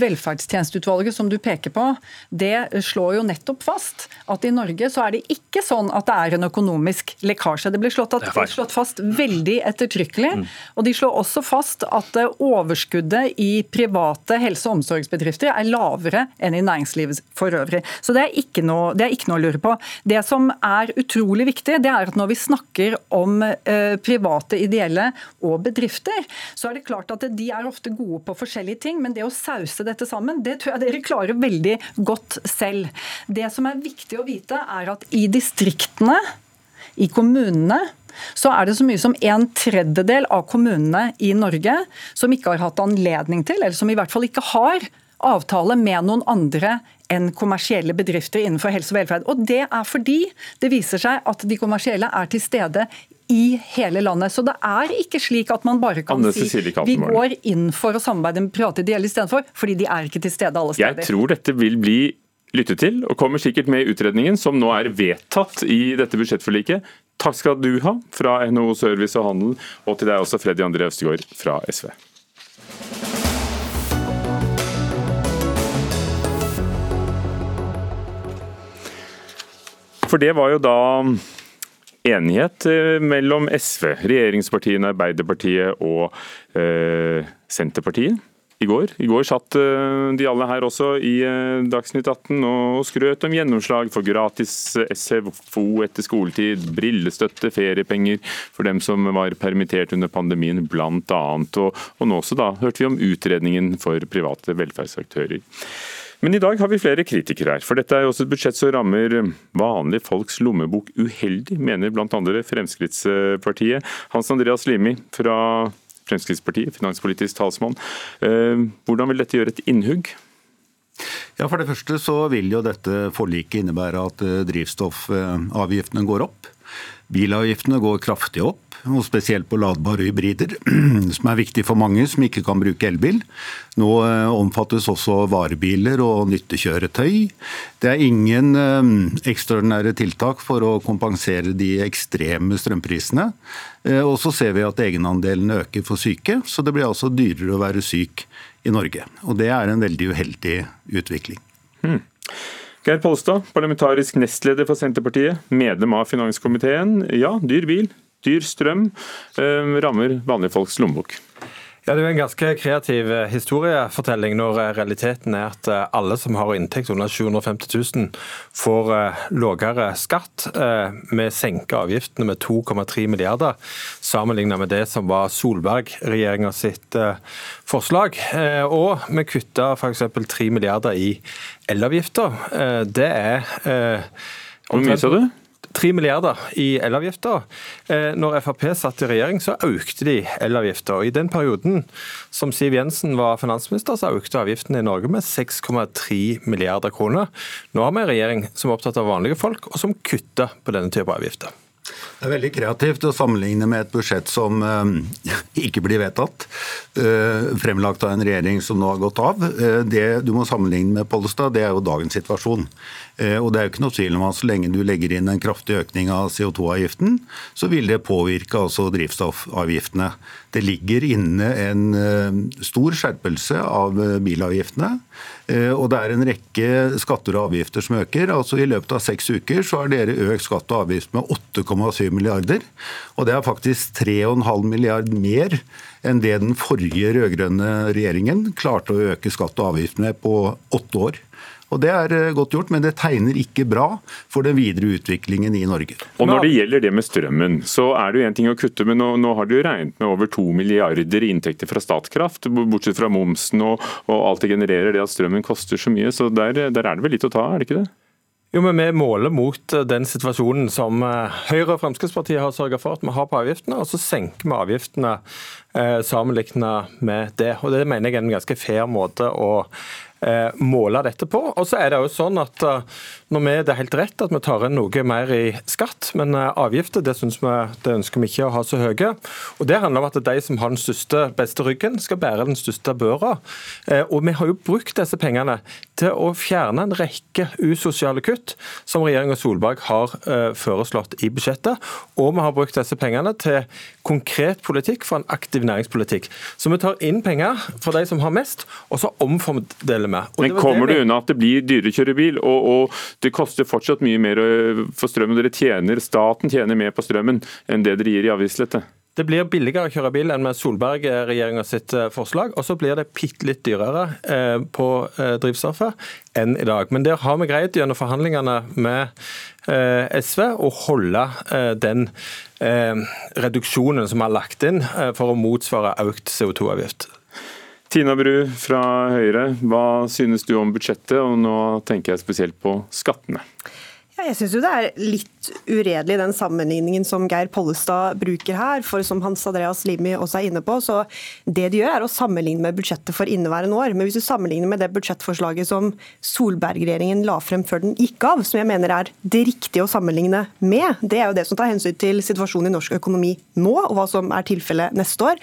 Velferdstjenesteutvalget som du peker på, det slår jo nettopp fast at i Norge så er det ikke sånn at det er en økonomisk lekkasje. Det blir slått, at, slått fast veldig ettertrykkelig. Mm. Og de slår også fast at overskuddet i private helse- og omsorgsbedrifter er lavere enn i næringslivet for øvrig. Så det er, ikke noe, det er ikke noe å lure på. Det som er utrolig viktig, det er at når vi snakker om eh, private, ideelle og bedrifter, så er det klart at de er ofte gode på forskjellige ting, men det å sause dette sammen, det tror jeg dere klarer veldig godt selv. Det som er viktig å vite, er at i distriktene, i kommunene, så er det så mye som en tredjedel av kommunene i Norge som ikke har hatt anledning til, eller som i hvert fall ikke har avtale med noen andre enn kommersielle bedrifter innenfor helse og velferd. Og Det er fordi det viser seg at de kommersielle er til stede i hele landet. Så det er ikke slik at man bare kan Anne si vi går inn for å samarbeide med private ideelle istedenfor, fordi de er ikke til stede alle steder. Jeg tror dette vil bli lyttet til, og kommer sikkert med i utredningen, som nå er vedtatt i dette budsjettforliket. Takk skal du ha fra NHO Service og Handel, og til deg også, Freddy André Øvstegård fra SV. For det var jo da enighet eh, mellom SV, regjeringspartiene, Arbeiderpartiet og eh, Senterpartiet i går. I går satt eh, de alle her også i eh, Dagsnytt 18 og skrøt om gjennomslag for gratis SFO etter skoletid, brillestøtte, feriepenger for dem som var permittert under pandemien bl.a. Og, og nå også da hørte vi om utredningen for private velferdsaktører. Men i dag har vi flere kritikere her, for dette er jo også et budsjett som rammer vanlige folks lommebok uheldig, mener bl.a. Fremskrittspartiet. Hans Andreas Limi fra Fremskrittspartiet, finanspolitisk talsmann. Eh, hvordan vil dette gjøre et innhugg? Ja, For det første så vil jo dette forliket innebære at eh, drivstoffavgiftene går opp. Bilavgiftene går kraftig opp og spesielt på ladbare hybrider, som er viktig for mange som ikke kan bruke elbil. Nå eh, omfattes også varebiler og nyttekjøretøy. Det er ingen eh, ekstraordinære tiltak for å kompensere de ekstreme strømprisene. Eh, og så ser vi at egenandelen øker for syke, så det blir altså dyrere å være syk i Norge. Og det er en veldig uheldig utvikling. Hmm. Geir Polstad, parlamentarisk nestleder for Senterpartiet, medlem av finanskomiteen. Ja, dyr bil, dyr strøm eh, rammer vanlige folks lommebok. Ja, Det er jo en ganske kreativ eh, historiefortelling når eh, realiteten er at alle som har inntekt under 750 000 får lavere skatt. Vi senker avgiftene med 2,3 milliarder sammenlignet med det som var Solberg-regjeringa sitt forslag. Og vi kutta f.eks. 3 milliarder i elavgifter. Det er Hvor mye sa du? 3 milliarder i elavgifter. Eh, når Frp satt i regjering, så økte de elavgifter. I den perioden som Siv Jensen var finansminister, så økte avgiftene i Norge med 6,3 milliarder kroner. Nå har vi en regjering som er opptatt av vanlige folk, og som kutter på denne type avgifter. Det er veldig kreativt å sammenligne med et budsjett som uh, ikke blir vedtatt. Uh, fremlagt av en regjering som nå har gått av. Uh, det du må sammenligne med Pollestad, det er jo dagens situasjon. Og det er jo ikke noe tvil om at Så lenge du legger inn en kraftig økning av CO2-avgiften, så vil det påvirke altså drivstoffavgiftene. Det ligger inne en stor skjerpelse av bilavgiftene. Eh, og det er en rekke skatter og avgifter som øker. Altså I løpet av seks uker så har dere økt skatt og avgift med 8,7 milliarder. Og det er faktisk 3,5 milliard mer enn det den forrige rød-grønne regjeringen klarte å øke skatt og avgift med på åtte år. Og Det er eh, godt gjort, men det tegner ikke bra for den videre utviklingen i Norge. Og Når det gjelder det med strømmen, så er det jo en ting å kutte, men nå, nå har du regnet med over to milliarder i inntekter fra Statkraft, bortsett fra momsen og, og, alt det genererer det at strømmen koster så mye. Så der, der er det vel litt å ta, er det ikke det? Jo, men Vi måler mot eh, den situasjonen som eh, Høyre og Fremskrittspartiet har sørget for at vi har på avgiftene, og så senker vi avgiftene eh, sammenlignet med det. Og Det mener jeg er en ganske fair måte å måle dette på. Og så er Det jo sånn at eh, når vi, Det er helt rett at vi tar inn noe mer i skatt, men eh, avgifter det, vi, det ønsker vi ikke å ha så høye. Og Det handler om at de som har den største, beste ryggen, skal bære den største børa. Og Vi har jo brukt disse pengene til å fjerne en rekke usosiale kutt som regjeringa Solberg har foreslått i budsjettet. Og vi har brukt disse pengene til konkret politikk for en aktiv næringspolitikk. Så vi tar inn penger fra de som har mest, og så omfordeler med. Og Men kommer du unna at det blir dyrere å kjøre bil, og, og, det koster fortsatt mye mer for strømmen? Dere tjener, Staten tjener mer på strømmen enn det dere gir i avgiftslette? Det blir billigere å kjøre bil enn med Solberg-regjeringa sitt forslag, og så blir det bitte litt dyrere på drivstoffet enn i dag. Men der har vi greid gjennom forhandlingene med SV å holde den reduksjonen som vi har lagt inn for å motsvare økt CO2-avgift. Tina Bru fra Høyre, hva synes du om budsjettet, og nå tenker jeg spesielt på skattene? Jeg syns det er litt uredelig den sammenligningen som Geir Pollestad bruker her. For som Hans Andreas Limi også er inne på, så det de gjør er å sammenligne med budsjettet for inneværende år. Men hvis du sammenligner med det budsjettforslaget som Solberg-regjeringen la frem før den gikk av, som jeg mener er det riktige å sammenligne med, det er jo det som tar hensyn til situasjonen i norsk økonomi nå, og hva som er tilfellet neste år,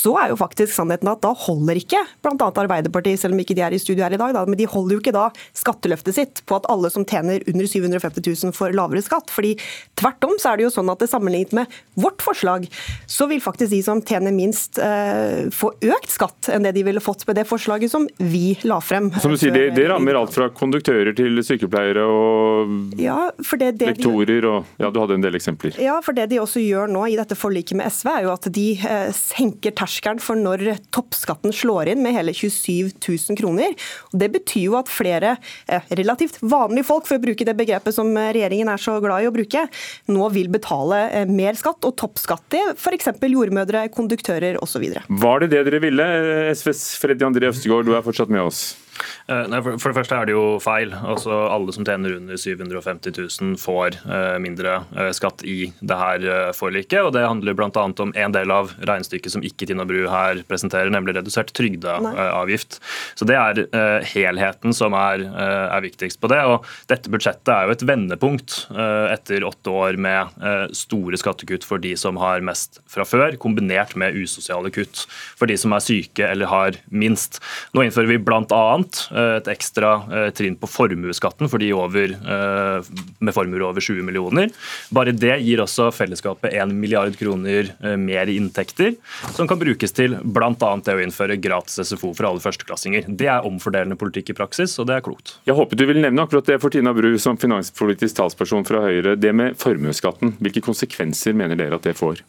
så er jo faktisk sannheten at da holder ikke bl.a. Arbeiderpartiet, selv om ikke de er i studio her i dag, da, men de holder jo ikke da skatteløftet sitt på at alle som tjener under 750 000 får lavere skatt. fordi tvert om så er det jo sånn at det sammenlignet med vårt forslag, så vil faktisk de som tjener minst eh, få økt skatt enn det de ville fått med det forslaget som vi la frem. Som du sier, Det, det rammer alt fra konduktører til sykepleiere og ja, det det lektorer og ja, du hadde en del eksempler. Ja, for det de også gjør nå i dette forliket med SV, er jo at de eh, senker terskelen for når toppskatten slår inn med hele 27 000 kroner. Det betyr jo at flere eh, relativt vanlige folk, for å bruke det begrepet som regjeringen er så glad i å bruke, nå vil betale eh, mer skatt og toppskatt til f.eks. jordmødre, konduktører osv. Var det det dere ville? SVs Freddy André Øvstegård, du er fortsatt med oss. Eh, for, det første er det jo feil. Altså, alle som tjener under 750 000 får uh, mindre uh, skatt i det her forliket. og Det handler bl.a. om en del av regnestykket som ikke Tina Bru her presenterer, nemlig redusert trygdeavgift. Så Det er helheten som er, er, viktigst på det. og Dette budsjettet er jo et vendepunkt etter åtte år med store skattekutt for de som har mest fra før, kombinert med usosiale kutt for de som er syke eller har minst. Nå innfører vi bl.a. Eh, et ekstra eh, trinn på formuesskatten for de over, eh, med formuer over 20 millioner. Bare det gir også fellesskapet 1 milliard kroner mer i inntekter, som kan brukes til bl.a. det å innføre gratis SFO for alle førsteklassinger. Det er omfordelende politikk i praksis, og det er klokt. Jeg håper du vil nevne akkurat det for Tina Bru som finanspolitisk talsperson fra Høyre. Det med formuesskatten, hvilke konsekvenser mener dere at det får?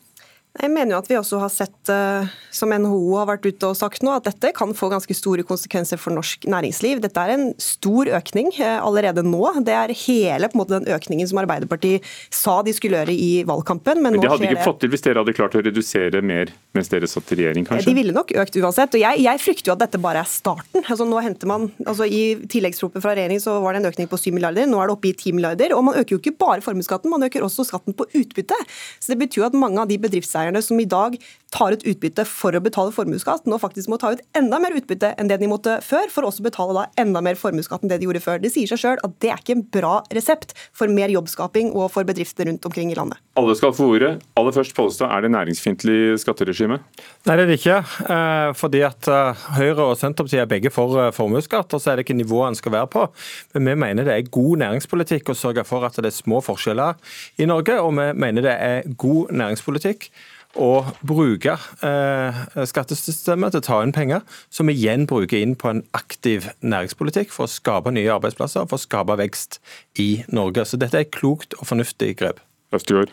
Jeg mener jo at vi også har sett, eh, som NHO har vært ute og sagt nå, at dette kan få ganske store konsekvenser for norsk næringsliv. Dette er en stor økning eh, allerede nå. Det er hele på en måte, den økningen som Arbeiderpartiet sa de skulle gjøre i valgkampen. Men, men de hadde ikke fått til hvis dere hadde klart å redusere mer mens dere satt i regjering, kanskje? De ville nok økt uansett. og Jeg, jeg frykter jo at dette bare er starten. Altså nå henter man, altså I tilleggsproposisjonen fra regjeringen så var det en økning på 7 milliarder, nå er det oppe i 10 milliarder. Og man øker jo ikke bare formuesskatten, man øker også skatten på utbytte. Så det betyr jo at mange av de bedriftseierne bedriftseierne som i dag tar ut utbytte for å betale formuesskatt, nå faktisk må ta ut enda mer utbytte enn det de måtte før, for å også betale da enda mer formuesskatt enn det de gjorde før. Det sier seg sjøl at det er ikke en bra resept for mer jobbskaping og for bedrifter rundt omkring i landet. Alle skal få ordet. Aller først, Pollestad, er det næringsfiendtlig skatteregime? Nei, det er det ikke. Eh, fordi at eh, Høyre og Senterpartiet er begge for eh, formuesskatt, og så er det ikke nivået en skal være på. Men vi mener det er god næringspolitikk å sørge for at det er små forskjeller i Norge, og vi mener det er god næringspolitikk å bruke eh, skattesystemet til å ta inn penger, som igjen bruker inn på en aktiv næringspolitikk for å skape nye arbeidsplasser, for å skape vekst i Norge. Så dette er et klokt og fornuftig grep. Østegård.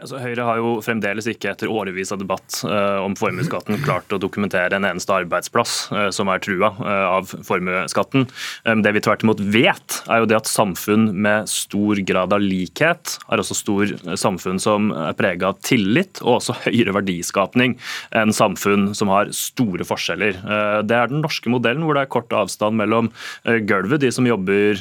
Altså, Høyre har jo fremdeles ikke etter årevis av debatt uh, om formuesskatten klart å dokumentere en eneste arbeidsplass uh, som er trua uh, av formuesskatten. Um, det vi tvert imot vet, er jo det at samfunn med stor grad av likhet er også stor samfunn som er prega av tillit og også høyere verdiskapning enn samfunn som har store forskjeller. Det er den norske modellen hvor det er kort avstand mellom gulvet, de som jobber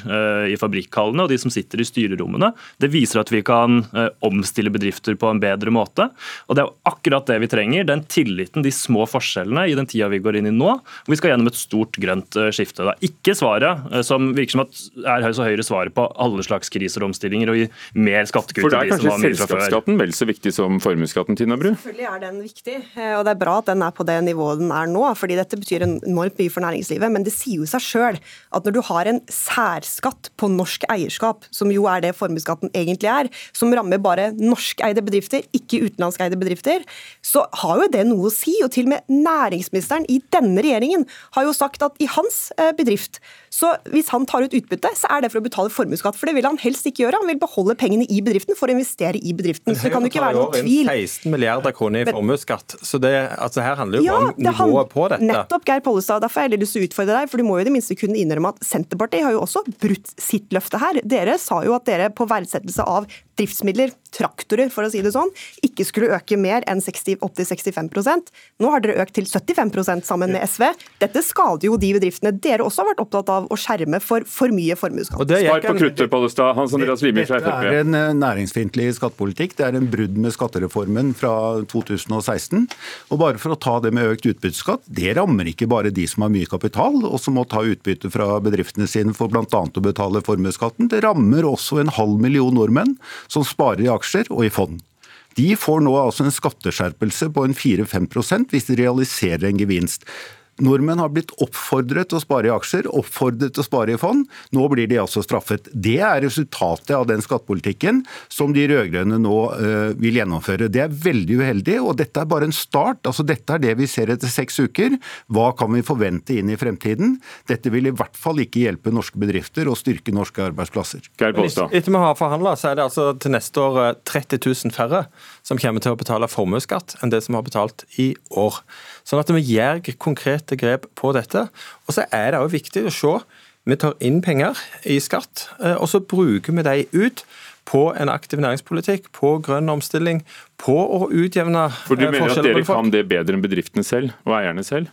i fabrikkhallene og de som sitter i styrerommene. Det viser at vi kan omstille bedrifter møter på en bedre måte. Og Det er jo akkurat det vi trenger. Den tilliten, de små forskjellene i den tida vi går inn i nå. og Vi skal gjennom et stort grønt eh, skifte. Det er ikke svaret, eh, som virker som at er så Høyre svaret på alle slags kriser og omstillinger, og gi mer skattekutt til de som har mye fra før. For det er kanskje selskapsskatten vel så viktig som formuesskatten, Tina Bru? Selvfølgelig er den viktig, eh, og det er bra at den er på det nivået den er nå. fordi dette betyr enormt mye for næringslivet. Men det sier jo seg sjøl at når du har en særskatt på norsk eierskap, som jo er det formuesskatten egentlig er, som rammer bare norskeide norskeide bedrifter, ikke utenlandskeide bedrifter, så har jo det noe å si. Og til og med næringsministeren i denne regjeringen har jo sagt at i hans eh, bedrift så hvis han tar ut utbytte, så er det for å betale formuesskatt. For det vil han helst ikke gjøre. Han vil beholde pengene i bedriften for å investere i bedriften. Så det kan jo ikke være noen tvil. 16 milliarder kroner i formuesskatt. Så det, altså her handler jo ja, om nivået på dette. Nettopp, Geir Pollestad. Derfor har jeg lyst til å utfordre deg, for du må jo i det minste kunne innrømme at Senterpartiet har jo også brutt sitt løfte her. Dere sa jo at dere på verdsettelse av driftsmidler, traktorer for å si det sånn, ikke skulle øke mer enn 60-65% Nå har dere økt til 75% sammen med SV. Dette skader jo de bedriftene dere også har vært opptatt av å skjerme for for mye formuesskatt. Svar på kruttet, Pollestad. Hans Andreas Limi fra Frp. Det er en eh, næringsfiendtlig skattepolitikk. Det er en brudd med skattereformen fra 2016. Og bare for å ta det med økt utbytteskatt, det rammer ikke bare de som har mye kapital og som må ta utbytte fra bedriftene sine for bl.a. å betale formuesskatten. Det rammer også en halv million nordmenn som sparer i aksjer og i fond. De får nå altså en skatteskjerpelse på en 4-5% hvis de realiserer en gevinst. Nordmenn har blitt oppfordret til å spare i aksjer, oppfordret til å spare i fond. Nå blir de altså straffet. Det er resultatet av den skattepolitikken som de rød-grønne nå uh, vil gjennomføre. Det er veldig uheldig, og dette er bare en start. Altså, dette er det vi ser etter seks uker. Hva kan vi forvente inn i fremtiden? Dette vil i hvert fall ikke hjelpe norske bedrifter og styrke norske arbeidsplasser. Etter vi har forhandla, så er det altså til neste år 30 eh, 000 færre som kommer til å betale formuesskatt enn det som har betalt i år. Sånn at vi gjør konkrete grep på dette. Og så er det òg viktig å se. Vi tar inn penger i skatt, eh, og så bruker vi de ut på en aktiv næringspolitikk, på grønn omstilling, på å utjevne forskjeller. For du eh, mener at dere kan det bedre enn bedriftene selv og eierne selv?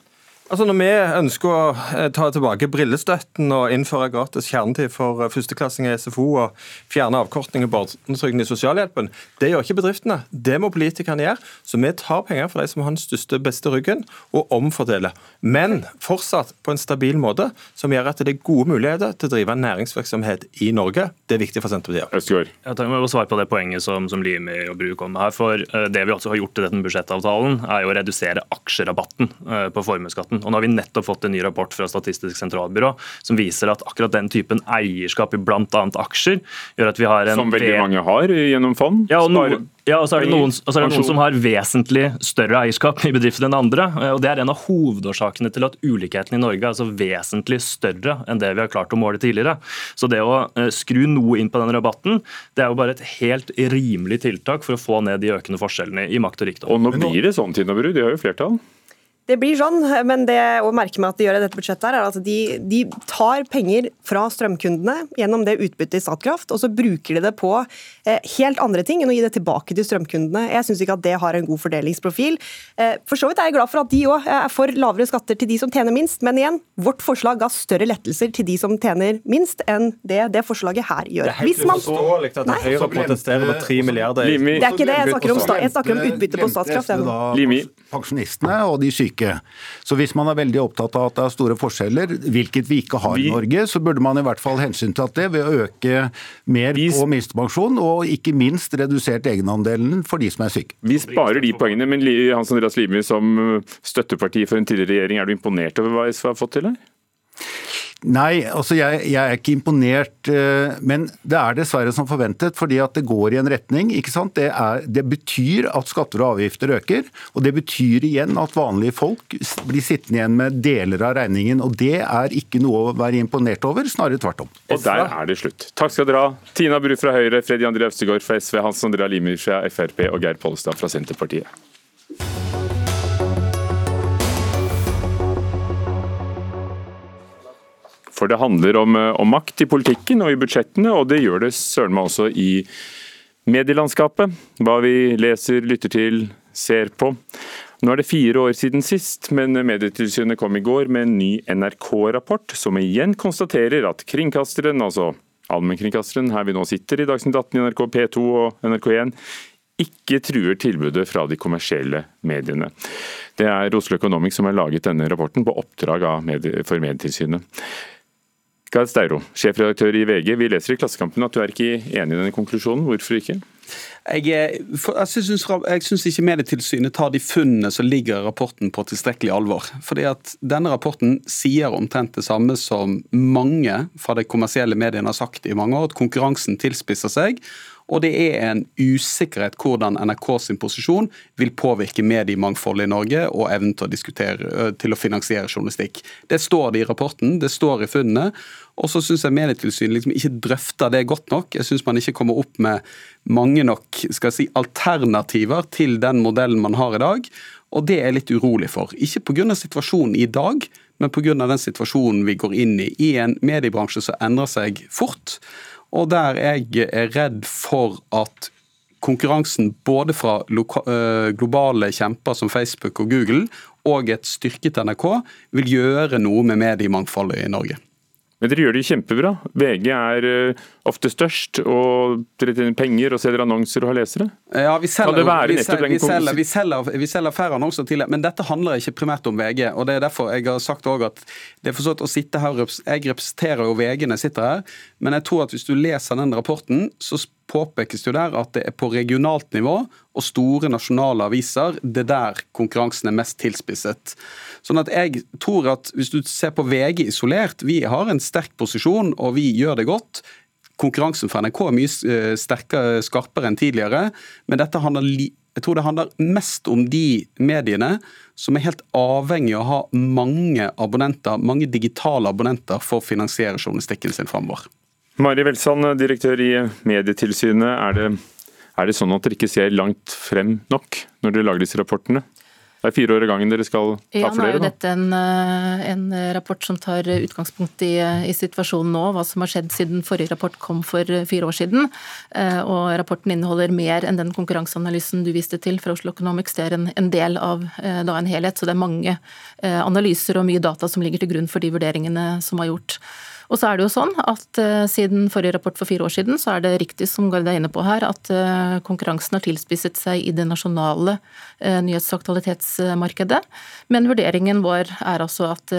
Altså Når vi ønsker å eh, ta tilbake brillestøtten og innføre gratis kjernetid for eh, førsteklassinger i SFO og fjerne avkortning i barnetrygden i sosialhjelpen, det gjør ikke bedriftene. Det må politikerne gjøre. Så vi tar penger fra de som har den største, beste ryggen, og omfordeler. Men fortsatt på en stabil måte, som gjør at det er gode muligheter til å drive næringsvirksomhet i Norge. Det er viktig for Senterpartiet. Østgaard. Jeg tar med å svare på det poenget som, som Limi og Bru kom med her. For eh, det vi også har gjort i denne budsjettavtalen, er jo å redusere aksjerabatten på formuesskatten debatten. Og nå har vi nettopp fått en ny rapport fra Statistisk sentralbyrå som viser at akkurat den typen eierskap i bl.a. aksjer gjør at vi har en Som veldig mange har gjennom fond? Ja, og noen, ja, og så er det, noen, er det noen, som har vesentlig større eierskap i bedriften enn andre. og Det er en av hovedårsakene til at ulikheten i Norge er altså vesentlig større enn det vi har klart å måle tidligere. Så det å eh, skru noe inn på den rabatten, det er jo bare et helt rimelig tiltak for å få ned de økende forskjellene i makt og rikdom. Og nå blir det sånn, Tina Bru, de har jo flertall? Det blir sånn, men det å merke meg at de gjør i dette budsjettet, her, er at de, de, tar penger fra strømkundene gjennom det utbyttet i Statkraft, og så bruker de det på eh, helt andre ting enn å gi det tilbake til strømkundene. Jeg syns ikke at det har en god fordelingsprofil. Eh, for så vidt er jeg glad for at de òg er for lavere skatter til de som tjener minst, men igjen, vårt forslag ga større lettelser til de som tjener minst, enn det det forslaget her gjør. Det er helt uforståelig at Høyre protesterer med 3 milliarder. Det er ikke det, jeg snakker om, jeg snakker om utbytte på Statkraft. Limi. Pensjonistene og de syke syke. Så hvis man er veldig opptatt av at det er store forskjeller, hvilket vi ikke har i Norge, så burde man i hvert fall hensyntatt det ved å øke mer på minstepensjon, og ikke minst redusert egenandelen for de som er syke. Vi sparer de poengene, men Hans Andreas Limi som støtteparti for en tidligere regjering, er du imponert over hva SV har fått til her? Nei, altså jeg, jeg, er ikke imponert. Eh, men det er dessverre som forventet, fordi at det går i en retning. ikke sant? Det, er, det, betyr at skatter og avgifter øker. Og det betyr igjen at vanlige folk blir sittende igjen med deler av regningen. Og det er ikke noe å være imponert over, snarere tvert om. Og der er det slutt. Takk skal dere ha. Tina Bru fra Høyre, Freddy André Øvstegård fra SV, Hans Andrea Limi fra Frp og Geir Pollestad fra Senterpartiet. For det handler om, eh, om, makt i politikken og i budsjettene, og det gjør det søren meg også i medielandskapet. Hva vi leser, lytter til, ser på. Nå er det fire år siden sist, men Medietilsynet kom i går med en ny NRK-rapport som igjen konstaterer at kringkasteren, altså allmennkringkasteren her vi nå sitter i Dagsnytt 18 i NRK P2 og NRK1, ikke truer tilbudet fra de kommersielle mediene. Det er Oslo Economics som har laget denne rapporten på oppdrag for Medietilsynet. Gard Steiro, sjefredaktør i VG. Vi leser i Klassekampen at du er ikke enig i denne konklusjonen. Hvorfor ikke? Jeg, jeg syns ikke Medietilsynet tar de funnene som ligger i rapporten på tilstrekkelig alvor. Fordi at Denne rapporten sier omtrent det samme som mange fra de kommersielle mediene har sagt i mange år, at konkurransen tilspisser seg og det er en usikkerhet hvordan NRK sin posisjon vil påvirke mediemangfoldet i Norge og evnen til diskutere, til å finansiere journalistikk. Det står det i rapporten, det står i funnene. Og så syns jeg Medietilsynet liksom ikke drøfter det godt nok. Jeg syns man ikke kommer opp med mange nok skal jeg si, alternativer til den modellen man har i dag. Og det er jeg litt urolig for. Ikke pga. situasjonen i dag, men pga. den situasjonen vi går inn i. I en mediebransje som endrer seg fort, og der jeg er redd for at konkurransen både fra globale kjemper som Facebook og Google og et styrket NRK vil gjøre noe med mediemangfoldet i Norge. Men dere gjør det kjempebra. VG er uh, ofte størst, og dere tjener penger og selger annonser og har lesere. Ja, vi selger, vi selger, vi selger, vi selger, vi selger færre annonser til men dette handler ikke primært om VG. og det er derfor jeg har sagt også at det er forstått å sitte her, Jeg representerer jo VG når jeg sitter her, men jeg tror at hvis du leser den rapporten, så påpekes det der at det er på regionalt nivå og store nasjonale aviser det er der konkurransen er mest tilspisset. Sånn at jeg tror at Hvis du ser på VG isolert, vi har en sterk posisjon og vi gjør det godt. Konkurransen for NRK er mye eh, sterkere, skarpere enn tidligere. Men dette handler, jeg tror det handler mest om de mediene som er helt avhengig av å ha mange abonnenter, mange digitale abonnenter for å finansiere journalistikken sin framover. Mari Welsand, direktør i Medietilsynet. Er det, er det sånn at dere ikke ser langt frem nok når dere lager disse rapportene? Det er fire år i gangen dere skal ta ja, flere? Ja, nå er jo dette en, eh, en, rapport som tar utgangspunkt i, i, situasjonen nå, hva som har skjedd siden forrige rapport kom for fire år siden. Eh, og rapporten inneholder mer enn den konkurranseanalysen du viste til fra Oslo Economics. Det er en, en del av eh, da, en helhet, så det er mange analyser og mye data som ligger til grunn for de vurderingene som er gjort. Og så er det jo sånn at uh, siden forrige rapport for fire år siden, så er det riktig som Gard er inne på her, at uh, konkurransen har tilspisset seg i det nasjonale uh, nyhets- og aktualitetsmarkedet. Men vurderingen vår er altså at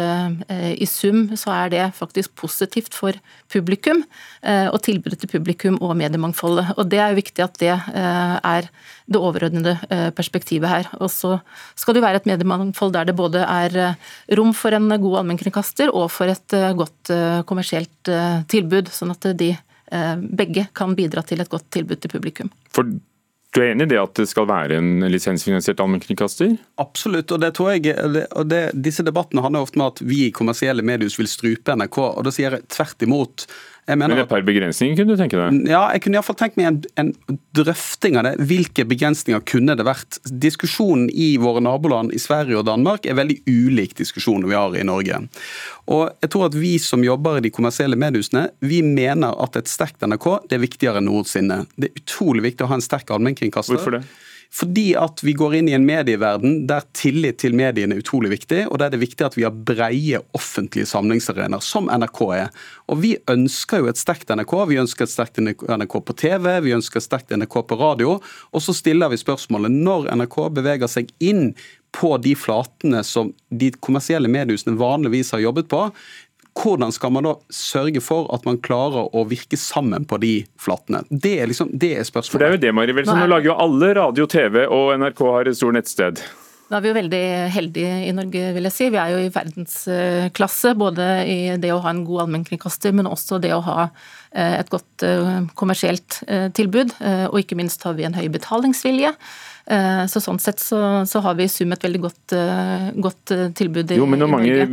i sum så er det faktisk positivt for publikum og tilbudet til publikum og mediemangfoldet. Og det er jo viktig at det er det overordnede perspektivet her. Og så skal det jo være et mediemangfold der det både er rom for en god allmennkringkaster og for et godt kommersielt kommersielt eh, tilbud, sånn at de eh, begge kan bidra til et godt tilbud til publikum. For du er enig i det at det skal være en lisensfinansiert allmennkringkaster? Absolutt, og det tror jeg, og det, disse debattene handler ofte om at vi i kommersielle mediehus vil strupe NRK. og Da sier jeg tvert imot. Mener, Men et par begrensninger kunne du tenke deg? Ja, jeg kunne iallfall tenkt meg en, en, drøfting av det. Hvilke begrensninger kunne det vært? Diskusjonen i våre naboland i Sverige og Danmark er veldig ulik diskusjonen vi har i Norge. Og jeg tror at Vi som jobber i de kommersielle mediehusene, vi mener at et sterkt NRK det er viktigere enn noensinne. Det er utrolig viktig å ha en sterk allmennkringkaster. Hvorfor det? Fordi at vi går inn i en medieverden der tillit til mediene er utrolig viktig, og der det er viktig at vi har breie offentlige samlingsarenaer, som NRK er. Og Vi ønsker jo et sterkt NRK. Vi ønsker et sterkt NRK på TV, vi ønsker et sterkt NRK på radio. Og så stiller vi spørsmålet når NRK beveger seg inn på de flatene som de kommersielle mediehusene vanligvis har jobbet på, hvordan skal man da sørge for at man klarer å virke sammen på de flatene? Det er, liksom, det er spørsmålet. For det er jo det, Mari Velsen. Nå lager jo alle radio, TV og NRK har et stort nettsted. Da er vi jo veldig heldige i Norge, vil jeg si. Vi er jo i verdensklasse både i det å ha en god allmennkringkaster, men også det å ha eh, et godt eh, kommersielt eh, tilbud. Og ikke minst har vi en høy betalingsvilje. Så Sånn sett så, så har vi i sum et veldig godt, godt tilbud i, Jo, Men når mange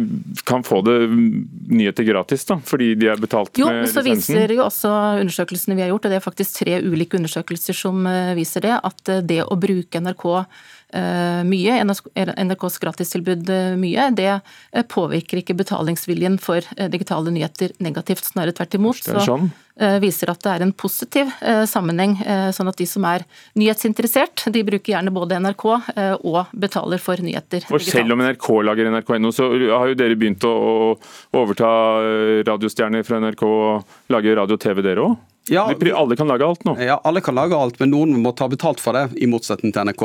kan få det nyheter gratis, da, fordi de er betalt jo, med lisensen? Jo, så viser jo også undersøkelsene vi har gjort, og det er faktisk tre ulike undersøkelser som viser det, at det å bruke NRK mye, NRKs gratistilbud mye, det påvirker ikke betalingsviljen for digitale nyheter negativt, snarere tvert imot. Sånn. Så viser at det er en positiv sammenheng, sånn at de som er nyhetsinteressert, de bruker gjerne både NRK eh, og betaler for nyheter. Og Selv om NRK lager NRK.no, så har jo dere begynt å overta eh, radiostjerner fra NRK og lage radio og TV, dere òg? Ja, alle kan lage alt nå? Ja, alle kan lage alt, men noen må ta betalt for det, i motsetning til NRK.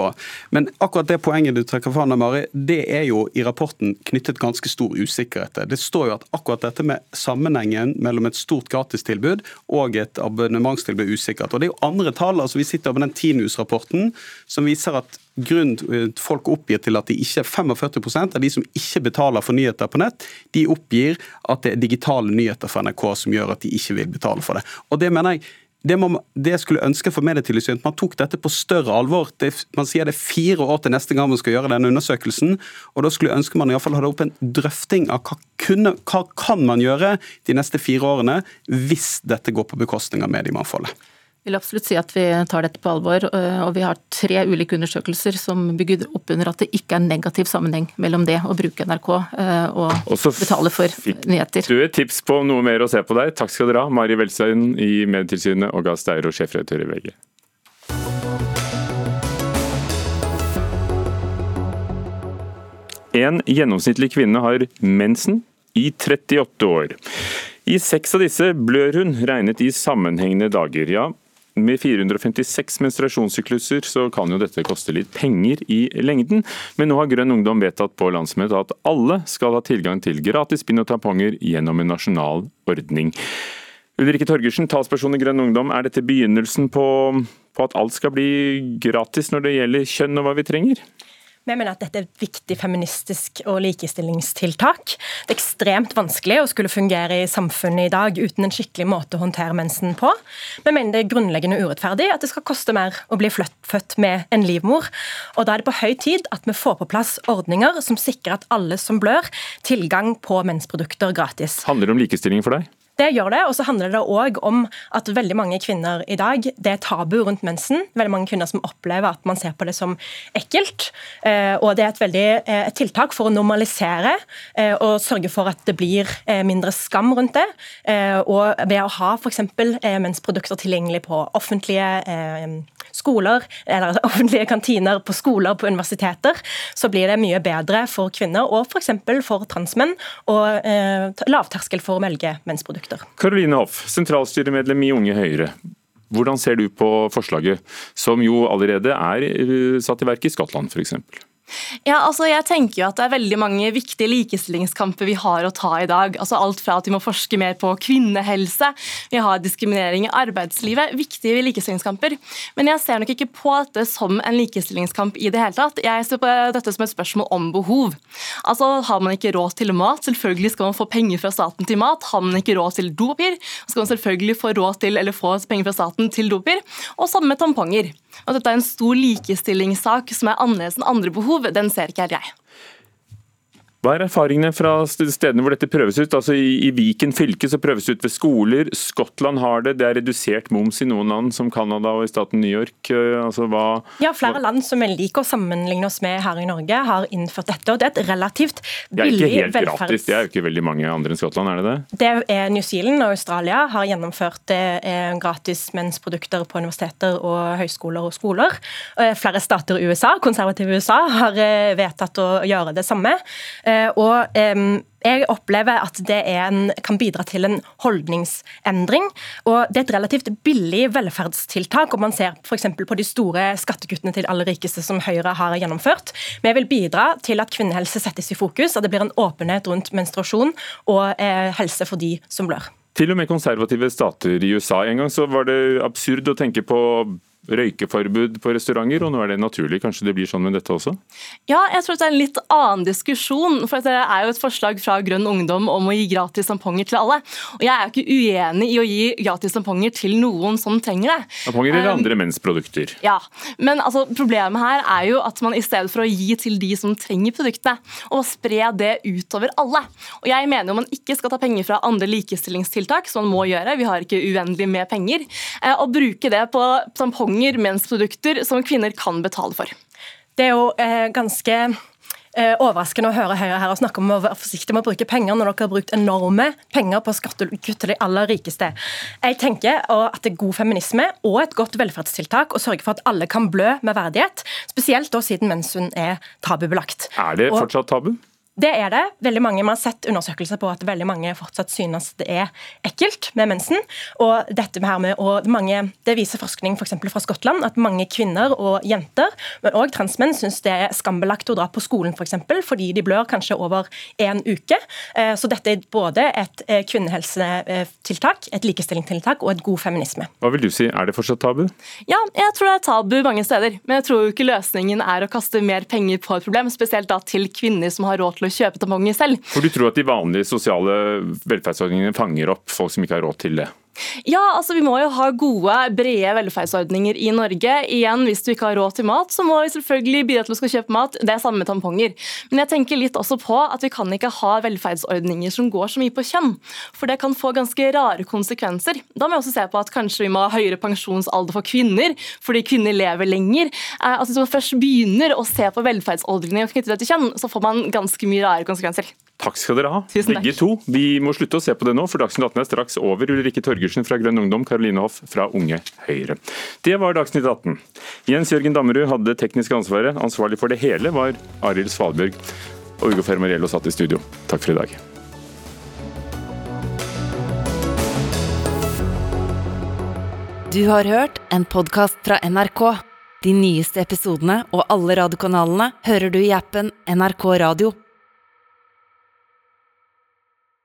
Men akkurat det poenget du trekker fram, Mari, det er jo i rapporten knyttet ganske stor usikkerhet til. Det står jo at akkurat dette med sammenhengen mellom et stort gratistilbud og et abonnementstilbud er usikkert. Og det er jo andre tall. altså Vi sitter med den Tinus-rapporten som viser at grunnen folk oppgir til at de ikke 45% av de som ikke betaler for nyheter på nett, de oppgir at det er digitale nyheter fra NRK som gjør at de ikke vil betale for det. Og det mener jeg det, må, det skulle ønske for Medietilsynet, man tok dette på større alvor. Det, man sier det er fire år til neste gang man skal gjøre denne undersøkelsen. og Da skulle ønske man i hvert fall hadde opp en drøfting av hva, kunne, hva kan man gjøre de neste fire årene hvis dette går på bekostning av mediemangfoldet. Vil absolutt si at vi tar dette på alvor. Eh, og Vi har tre ulike undersøkelser som bygger opp under at det ikke er negativ sammenheng mellom det å bruke NRK og, og betale for nyheter. Du et tips på noe mer å se på der. Takk skal dere ha, Mari Velstein i Medietilsynet og Gahr Steiro, sjefredaktør i VG. En gjennomsnittlig kvinne har mensen i 38 år. I seks av disse blør hun, regnet i sammenhengende dager. Ja, med 456 menstruasjonssykluser så kan jo dette koste litt penger i lengden, men nå har Grønn Ungdom vedtatt på landsmøtet at alle skal ha tilgang til gratis bind og tamponger gjennom en nasjonal ordning. Ulrikke Torgersen, talsperson i Grønn Ungdom, er dette begynnelsen på, på at alt skal bli gratis når det gjelder kjønn og hva vi trenger? Vi mener at dette er et viktig feministisk og likestillingstiltak. Det er ekstremt vanskelig å skulle fungere i samfunnet i dag uten en skikkelig måte å håndtere mensen på. Vi mener det er grunnleggende urettferdig at det skal koste mer å bli født med en livmor. Og Da er det på høy tid at vi får på plass ordninger som sikrer at alle som blør, tilgang på mensprodukter gratis. Handler det om likestilling for deg? Det gjør det, og så handler det òg om at veldig mange kvinner i dag, det er tabu rundt mensen. Veldig mange kvinner som opplever at man ser på det som ekkelt. Eh, og det er et veldig eh, et tiltak for å normalisere eh, og sørge for at det blir mindre skam rundt det. Og ved å ha f.eks. mensprodukter tilgjengelig på offentlige skoler, eller offentlige kantiner på skoler på universiteter, så blir det mye bedre for kvinner og f.eks. For, for transmenn, og lavterskel for å velge mensprodukter. Karoline Hoff, sentralstyremedlem i Unge Høyre. Hvordan ser du på forslaget, som jo allerede er eh, satt i verk i Skottland f.eks.? Ja, altså jeg tenker jo at Det er veldig mange viktige likestillingskamper vi har å ta i dag. Altså Alt fra at vi må forske mer på kvinnehelse, vi har diskriminering i arbeidslivet. Viktige likestillingskamper. Men jeg ser nok ikke på dette som en likestillingskamp i det hele tatt. Jeg ser på dette som et spørsmål om behov. Altså Har man ikke råd til mat, selvfølgelig skal man få penger fra staten til mat. Har man ikke råd til dopapir, skal man selvfølgelig få råd til eller få penger fra staten til dopapir. Og samme med tamponger. At dette er en stor likestillingssak som er annerledes enn andre behov, den ser ikke jeg. Hva er erfaringene fra stedene hvor dette prøves ut? Altså i, i, Viken fylke så prøves det ut ved skoler. Skottland har det. Det er redusert moms i noen land, som Canada og i staten New York. Eh, altså hva, ja, Flere land som vi liker å sammenligne oss med her i Norge, har innført dette. og Det er et relativt billig velferds... Det er ikke helt velferds... gratis, det er jo ikke veldig mange andre enn Skottland, er det det? Det er New Zealand og Australia har gjennomført eh, gratis mensprodukter på universiteter og høyskoler og skoler. Eh, flere stater i USA, konservative USA, har vedtatt å gjøre det samme. Eh, og jeg opplever at det en, kan bidra til en holdningsendring. og Det er et relativt billig velferdstiltak. om Man ser f.eks. på de store skattekuttene til aller rikeste som Høyre har gjennomført. Vi vil bidra til at kvinnehelse settes i fokus, at det blir en åpenhet rundt menstruasjon og eh, helse for de som blør. Til og med konservative stater i USA. En gang så var det absurd å tenke på røykeforbud på restauranter, og nå er det naturlig. Kanskje det blir sånn med dette også? Ja, jeg tror det er en litt annen diskusjon. for Det er jo et forslag fra Grønn Ungdom om å gi gratis tamponger til alle. Og Jeg er jo ikke uenig i å gi gratis tamponger til noen som trenger det. Tamponger eller um, andre mensprodukter. Ja, men altså, problemet her er jo at man i stedet for å gi til de som trenger produktet, og spre det utover alle. Og Jeg mener jo man ikke skal ta penger fra andre likestillingstiltak, som man må gjøre, vi har ikke uendelig med penger, eh, og bruke det på tamponger tamponger, mensprodukter, som kvinner kan betale for. Det er jo eh, ganske eh, overraskende å høre Høyre her og snakke om å være forsiktig med å bruke penger når dere har brukt enorme penger på skattekutt til de aller rikeste. Jeg tenker at det er god feminisme og et godt velferdstiltak å sørge for at alle kan blø med verdighet, spesielt da siden mensund er tabubelagt. Er det fortsatt tabu? Det er det. Veldig mange, Man har sett undersøkelser på at veldig mange fortsatt synes det er ekkelt med mensen. Og dette her med, og mange, Det viser forskning for fra Skottland at mange kvinner og jenter, men òg transmenn, syns det er skambelagt å dra på skolen for eksempel, fordi de blør kanskje over en uke. Eh, så dette er både et eh, kvinnehelsetiltak, et likestillingstiltak og et god feminisme. Hva vil du si, er det fortsatt tabu? Ja, jeg tror det er tabu mange steder. Men jeg tror jo ikke løsningen er å kaste mer penger på et problem, spesielt da til kvinner som har råd til å å kjøpe tamponger selv. For Du tror at de vanlige sosiale velferdsordningene fanger opp folk som ikke har råd til det? Ja, altså Vi må jo ha gode, brede velferdsordninger i Norge. Igjen, Hvis du ikke har råd til mat, så må vi selvfølgelig bidra til å skal kjøpe mat. Det er samme med tamponger. Men jeg tenker litt også på at vi kan ikke ha velferdsordninger som går så mye på kjønn. For det kan få ganske rare konsekvenser. Da må vi også se på at kanskje vi må ha høyere pensjonsalder for kvinner, fordi kvinner lever lenger. Eh, altså Hvis man først begynner å se på velferdsordninger knyttet til kjønn, så får man ganske mye rare konsekvenser. Takk skal dere ha, begge to. Vi må slutte å se på det nå, for Dagsnytt 18 er straks over. Ulrikke Torgersen fra Grønn Ungdom, Karoline Hoff fra Unge Høyre. Det var Dagsnytt 18. Jens Jørgen Dammerud hadde teknisk ansvaret. Ansvarlig for det hele var Arild Svalbjørg. Og Ugo Fermariello satt i studio. Takk for i dag. Du har hørt en podkast fra NRK. De nyeste episodene og alle radiokanalene hører du i appen NRK Radio.